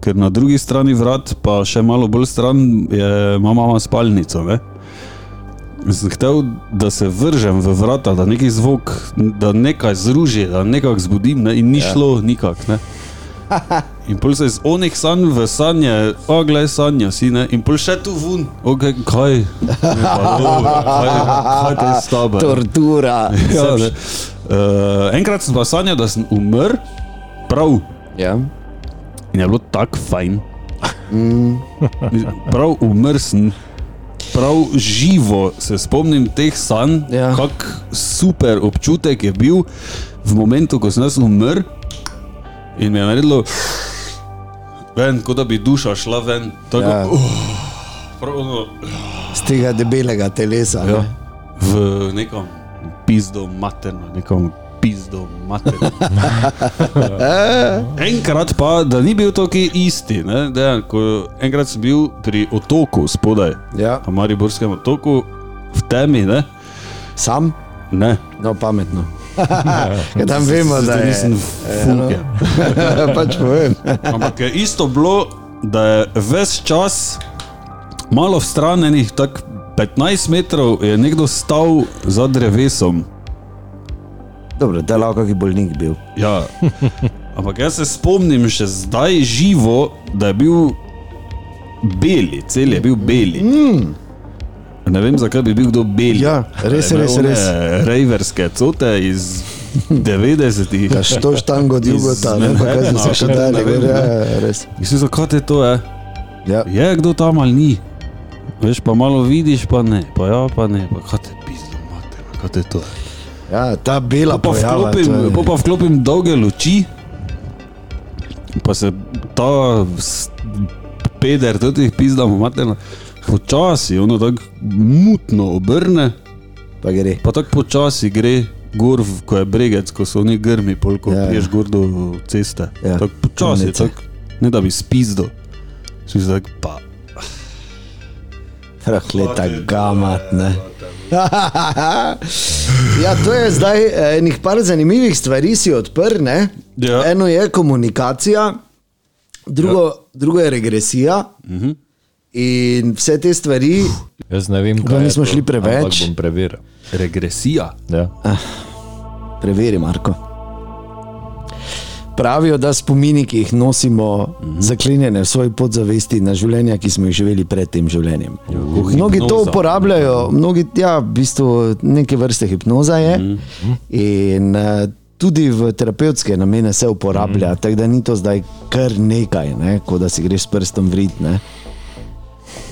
ker na drugi strani vrat, pa še malo bolj stran, je mama ima spalnico. Ne? Sem hotel, da se vržem v vrata, da neki zvok, da nekaj zruži, da nekaj zbudim, ne? in ni ja. šlo nikak. Ne? In pol se iz onih sanj v sanje, o, gledaj, sanja si, ne? in pol še tu vun, okay, kaj, dobro, kaj, kaj te staba. Tortura. Ja, ne. uh, enkrat sem pa sanjal, da sem umrl, prav, Ja. in je bilo tako fajn. Mm. Prav umrl sem. Prav živo se spomnim teh sanj, Ja. kako super občutek je bil v momentu, ko sem jaz umrl in mi je naredilo, ven, kot da bi duša šla ven. Tako, Ja. uh, prav, ono, Z tega debelega telesa. ja, Ja. v nekom pizdo materno, nekom pizdo materno. enkrat pa, da ni bil tako isti. Ne, dejan, ko, enkrat sem bil pri otoku spodaj, Ja. na Mariborskem otoku, v temi, ne. Sam? ne. No, pametno. Ja, tam vemo, da je. nisem fuke. pač povem. Ampak je isto bilo, da je ves čas, malo v stran, enih tak 15 metrov, je nekdo stal za drevesom. Dobro, da je lahko kakšen bolnik bil. Ja. Ampak jaz se spomnim še zdaj živo, da je bil beli, cel je bil beli. Mm. Ne vem, zakaj bi bil kdo beli. Ja, res, je res, res. Rejverske cote iz 90-ih. Ja, što štango od jugota, ne pa kaj se še dali, Ne vem, ja, ja, res. Mislim, zakaj te to je? Ja. Je kdo tam ali ni? Veš pa malo vidiš, pa ne, pa ja, pa ne, pa kaj te pizdo, mater, kaj te to je. Ja, ta bela Pa pojava. vklopim, to pa vklopim dolge luči, pa se ta peder, tudi jih pizdamo, materno, počasi, ono tako mutno obrne, Pa gre. pa tako počasi gre gor, ko je bregec, ko so oni grmi, pol, ko Ja, ja, priješ gor do ceste. Ja, tako počasi, tak, ne da bi spizdo. Si tak, pa, Rahleta gamat, ne. ja, to je zdaj eh, enih par zanimivih stvari si odprl. ne. Ja. Eno je komunikacija, drugo, ja. drugo je regresija. Uh -huh. In vse te stvari, Jaz ne vem, nismo to, šli preveč. ampak bom preveril. regresija. Ja. preveri, Marko. Pravijo, da spomini, ki jih nosimo, uh -huh. zaklenjene v svoji podzavesti na življenja, ki smo jih živeli pred tem življenjem. Mnogi to hipnoza. uporabljajo, mnogi, ja, v bistvu neke vrste hipnoza je. Uh -huh. In uh, tudi v terapevtske namene se uporablja, uh -huh. tako da ni to zdaj kar nekaj, ne, kot da si greš s prstom vrit. ne.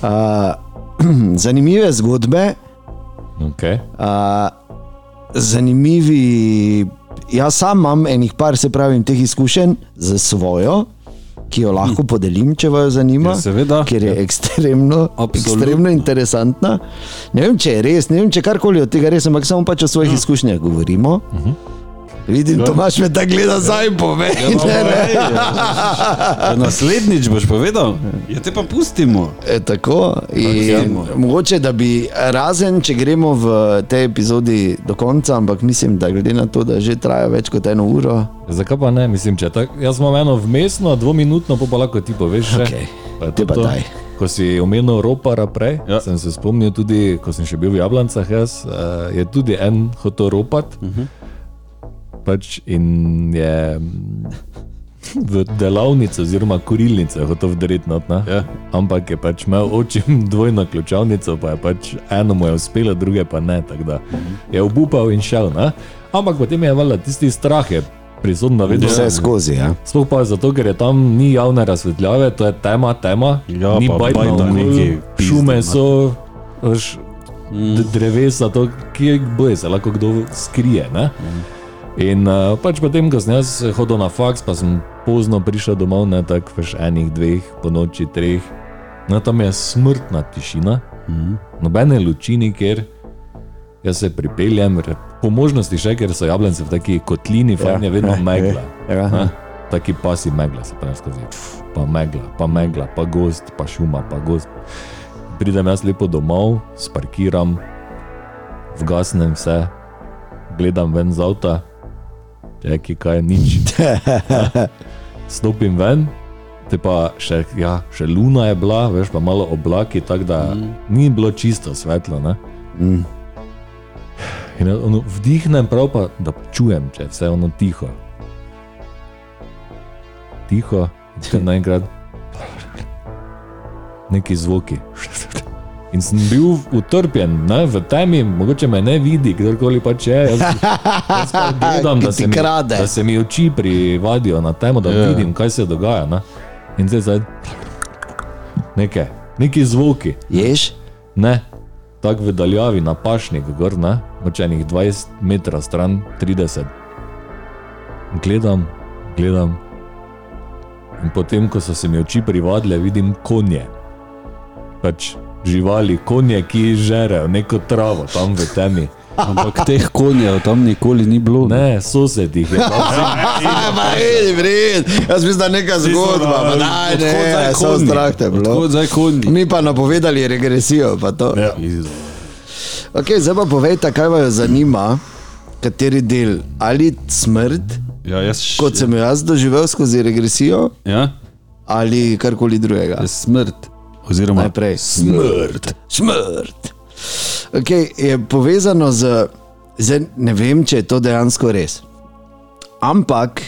Uh, zanimive zgodbe, Okay. uh, zanimivi jaz sam imam enih par, se pravi, teh izkušenj za svojo, ki jo lahko podelim, če vas zanima. Ja, seveda. Ker je ekstremno, Absolutno. ekstremno interesantna. Ne vem, če je res, ne vem, če karkoli od tega res, ampak samo pač o svojih izkušnjah govorimo. Vidim, Tomaš me tako gleda zdaj, povej. ne, ne. Ja, naslednjič boš povedal, ja te pa pustimo. E, tako, in gremo. mogoče, da bi razen, če gremo v tej epizodi do konca, ampak mislim, da glede na to, da že traja več kot eno uro, Zakaj pa ne? Mislim, če tak, jaz imam eno vmesno, dvominutno, pa, pa lahko ti poveš. že. Okej. Pa Te pa daj. Ko si omenil ropara prej, ja. Ja. sem se spomnil tudi, ko sem še bil v Jablancah, jaz, uh, je tudi en hotel ropat. Uh -huh. Pač in je mm, v delavnici oziroma kurilnici hotel vdreti not. ne. Ja. Ampak je pač imel oči dvojno ključavnico, pa je pač eno mu je uspelo, druge pa ne. Tako da je obupal in šel. Ne? Ampak potem je valjda tisti strah je prisotno vedno. vse skozi. Ja. Sploh pa zato, ker je tam ni javne razsvetljave, to je tema, tema. Ja, ni pa bajta bajta okoli, neki šume so, veš, d- drevesa, to, kje boje se lahko kdo skrije. Ne? In uh, pač potem, ko sem jaz hodil na faks, pa sem pozno prišel domov, ne tako veš enih, dveh, po noči, treh. No, tam je smrtna tišina, mm. nobene luči nikjer. Jaz se pripeljem, po možnosti še, ker so jablence v taki kotlini, ja, je vedno ja, megla. ja. ne. Taki pasi megla se pravi skozi. Pf, Pa megla, pa megla, pa gost, pa šuma, pa gost. Pridem jaz lepo domov, sparkiram, vgasnem vse, gledam ven z avta, je ki kaj nič. Stopim ven, te pa še, ja, še luna je bila, veš pa malo oblaki, tako da mm. ni bilo čisto svetlo. Ne? Mm. In ono, vdihnem prav, pa, da čujem, če je vse ono tiho. Tiho, potem naenkrat neki zvoki. In sem bil utrpjen, ne, v temi, mogoče me ne vidi, kdorkoli pač je. Jaz, jaz pa gledam, da se, mi, da se mi oči privadijo na temo, da Ja. vidim, kaj se dogaja. Ne. In zdaj zdaj nekaj, neki zvoki. Ješ? Ne, tako v daljavi na pašnik, gor, ne, močenih 20 metrov stran, 30. Gledam, gledam. In potem, ko so se mi oči privadile, vidim konje. Pač živali, konje, ki žerejo neko travo tam v temi. Ampak teh konjev tam nikoli ni bilo. Ne, sosed jih je. Ma, vedi, vred, jaz mislim, da je neka zgodba, pa daj, ne, samo strah te bilo. Mi pa napovedali regresijo, pa to. Ja. Okay, zdaj pa povejte, kaj vas zanima, kateri del, ali smrt, Ja, jaz kot sem jo jaz doživel skozi regresijo, Ja, ali karkoli drugega. smrt. Oziroma, Najprej smrt. Smrt. Okay, je povezano z, zdaj ne vem, če je to dejansko res. Ampak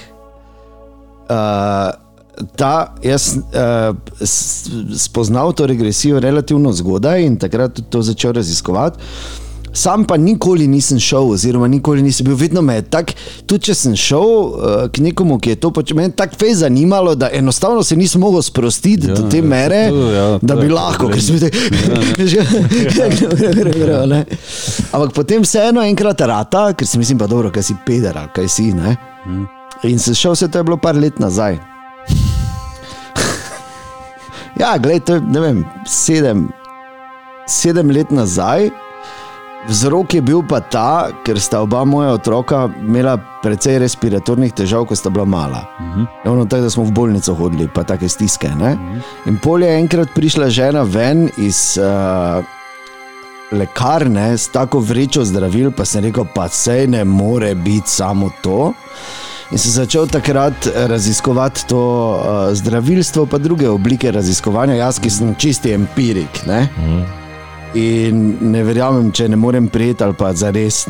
uh, ta, jaz uh, s- spoznal to regresijo relativno zgodaj in takrat tudi to začel raziskovati. Sam pa nikoli nisem šel, oziroma nikoli nisem bil, vedno me je tako, tudi če sem šel uh, k nekomu, ki je to počel, me je tako fez zanimalo, da enostavno se nisem mogel sprostiti ja, do te mere, to, ja, da bi je lahko, ker sem videl, Ampak potem vseeno enkrat rata, ker si mislim, pa dobro, kaj si peder, kaj si. Ne? In se šel, vse to je bilo par let nazaj. ja, gledaj, to je, ne vem, sedem, sedem let nazaj. Vzrok je bil pa ta, ker sta oba moja otroka imela precej respiratornih težav, ko sta bila mala. Uh -huh. Ono tako, da smo v bolnico hodili, pa take stiske. Uh -huh. In pol je enkrat prišla žena ven iz uh, lekarne s tako vrečo zdravil, pa sem rekel, pa sej ne more biti samo to. In sem začel takrat raziskovati to uh, zdravilstvo, pa druge oblike raziskovanja, jaz, ki sem čisti empirik. Ne? In ne verjamem, če ne morem prijeti ali pa za res.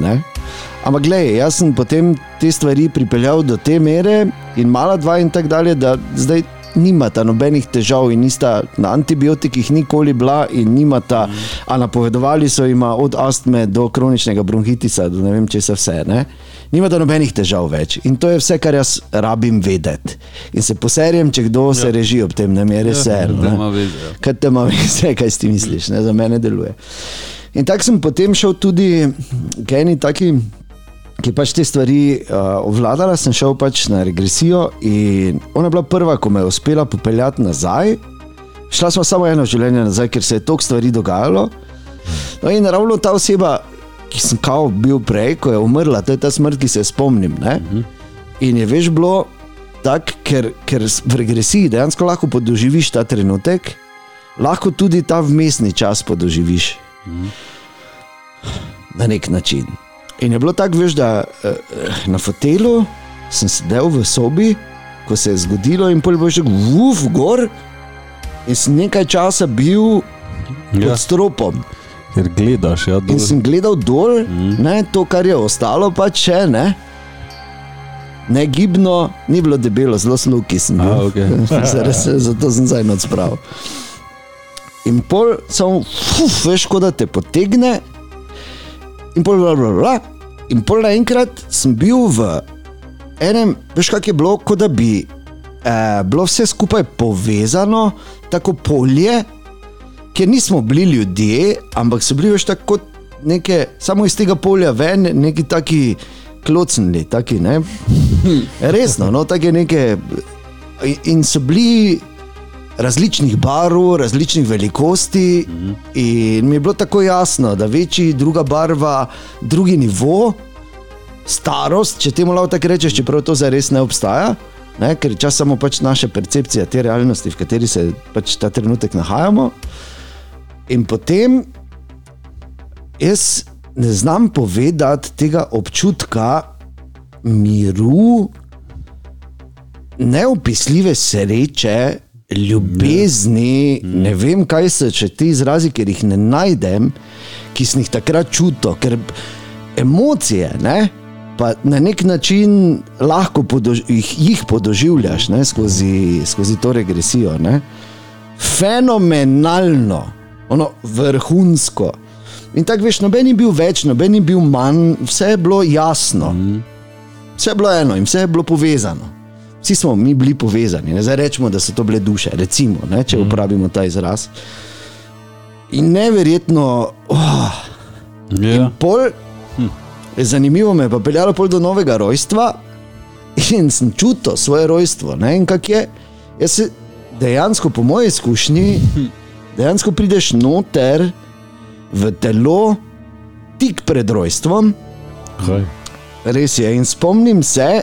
Ampak, gledaj, jaz sem potem te stvari pripeljal do te mere in mala dva in tako dalje, da zdaj nimata nobenih težav in nista na antibiotikih nikoli bila in nimata, a napovedovali so jima od astme do kroničnega bronhitisa, do ne vem česa vse. Ne? Nimata nobenih težav več in to je vse, kar jaz rabim vedeti. In se poserjem, če kdo ja. se reži ob tem, ne mi je res ser. da veze, ja. Kaj te ima vse, kaj si misliš, ne, za mene deluje. In tako sem potem šel tudi k eni taki ki pač te stvari uh, obvladala, sem šel pač na regresijo in ona je bila prva, ko me je uspela popeljati nazaj. Šla smo samo eno življenje nazaj, ker se je toliko stvari dogajalo. No in ravno ta oseba, ki sem kao bil prej, ko je umrla, to je ta smrt, ki se spomnim. Ne? In je veš bilo tako, ker, ker v regresiji dejansko lahko podoživiš ta trenutek, lahko tudi ta vmesni čas podoživiš na nek način. In je bilo tako, veš, da eh, eh, na fotelu sem sedel v sobi, ko se je zgodilo, in pol boš rekel, vuf, gor. In sem nekaj časa bil Ja. pod stropom. Ker gledaš, ja, In dol. sem gledal dol, mm. ne, to, kar je ostalo, pa če ne. Ne gibno, ni bilo debelo, zelo sluki sem bil. A, okej. Zares, zato sem zdaj noč spravil. In pol samo, fuf, veš, kot da te potegne, in pol, bla, bla, bla. In pol naenkrat sem bil v enem, veš, kak je bilo, kot da bi eh, bilo vse skupaj povezano, tako polje, ker nismo bili ljudje, ampak so bili več tako kot neke, samo iz tega polja ven, neki taki klocnili, taki, ne. Resno, no, take neke. in- so bili različnih barv, različnih velikosti, in mi je bilo tako jasno, da večji, druga barva, drugi nivo, starost, če temu lahko tako rečeš, čeprav to zdaj res ne obstaja, ne, ker je čas samo pač naša percepcija te realnosti, v kateri se pač ta trenutek nahajamo. In potem jaz ne znam povedati tega občutka miru, neopisljive sreče, ljubezni, ne vem, kaj so še ti izrazi, ker jih ne najdem, ki sem jih takrat čutil, ker emocije. Ne? Pa na nek način lahko podož, jih, jih podoživljaš ne, skozi, skozi to regresijo. Ne. Fenomenalno, ono, vrhunsko. In tako veš, noben je bil več, noben je bil manj, vse je bilo jasno. Vse je bilo eno in vse je bilo povezano. Vsi smo mi bili povezani, ne zdaj rečemo, da so to bile duše, recimo, ne, če uporabimo ta izraz. In neverjetno, oh, Ja. pol, hm. zanimivo me je pa peljalo pol do novega rojstva in sem čutil svoje rojstvo. Ne, in kak je, jaz se dejansko, po moji izkušnji, dejansko prideš noter v telo tik pred rojstvom. Kaj? Res je. In spomnim se,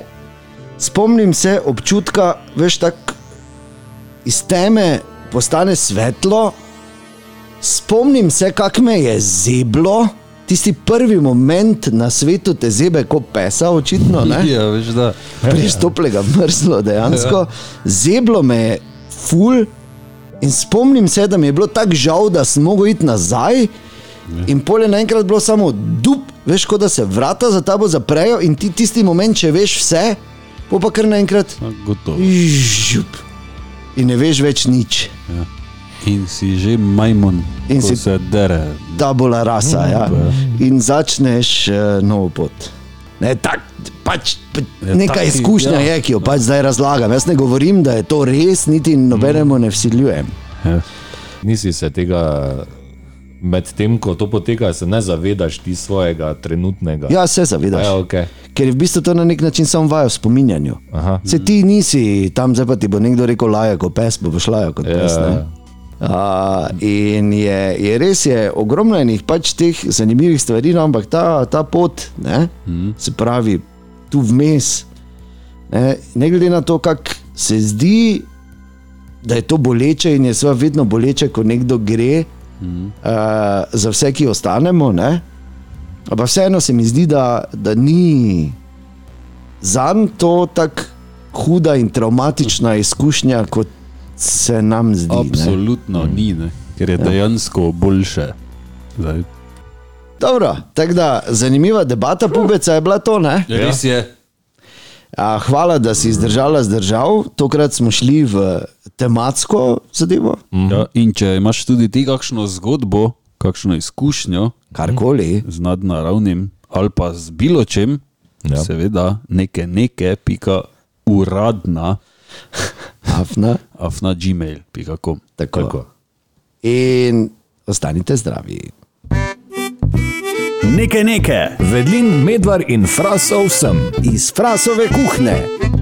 spomnim se občutka, veš, tako iz teme postane svetlo. Spomnim se, kako me je zeblo, tisti prvi moment na svetu te zebe, kot pesa, očitno. Ne? Ja, veš, da. Res toplega mrzlo, dejansko. Zeblo me je ful. In spomnim se, da mi je bilo tako žal, da sem mogel iti nazaj. In polje naenkrat bilo samo dup, veš, kot da se vrata za tabo zaprejo in ti tisti moment, če veš vse, po pa kar naenkrat Gotovo. žup. In ne veš več nič. Ja. In si že majmun, In si- si... se dere. Ta bola rasa. Ja. In začneš uh, novo pot. Ne, tak, pač, pa, Ja, neka taki, izkušnja ja. je, ki jo pač zdaj razlagam. Jaz ne govorim, da je to res, niti nobenemu ne vsiljujem. Ja. Nisi se tega, med tem, ko to poteka, se ne zavedaš ti svojega trenutnega. Ja, se zavedaš. ja okay. Ker je v bistvu to na nek način samo vaja v spominjanju. Aha. Se ti nisi tam, zdaj pa ti bo nekdo rekel, laja kot pes, bo laja kot Ja. pes. ne. Uh, in je, je res, je ogromno enih pač teh zanimivih stvari, no, ampak ta, ta pot, ne, mm. se pravi, tu vmes, ne, ne glede na to, kako se zdi, da je to boleče in je seveda vedno boleče, ko nekdo gre, mm. uh, za vse, ki ostanemo. Ne, ampak vseeno se mi zdi, da, da ni za njim to tako huda in traumatična izkušnja, kot se nam zdi. ne. Absolutno mm. ni, ne? ker je ja. dejansko boljše. Zdaj. Dobro, tako da zanimiva debata pubeca je bila to. Ne? Ja. Res je. A, hvala, da si zdržala, zdržal. Tokrat smo šli v tematsko zadevo, Ja, in če imaš tudi ti kakšno zgodbo, kakšno izkušnjo karkoli. z nadnaravnim ali pa z bilo čem, Ja. ja. seveda neke, neke, pika uradna, Afna, afna gmail.com. tako. Tako. In ostanite zdravi. Nekaj nekaj. Vedlin, medvar in frasov sem. Iz frasove kuhne.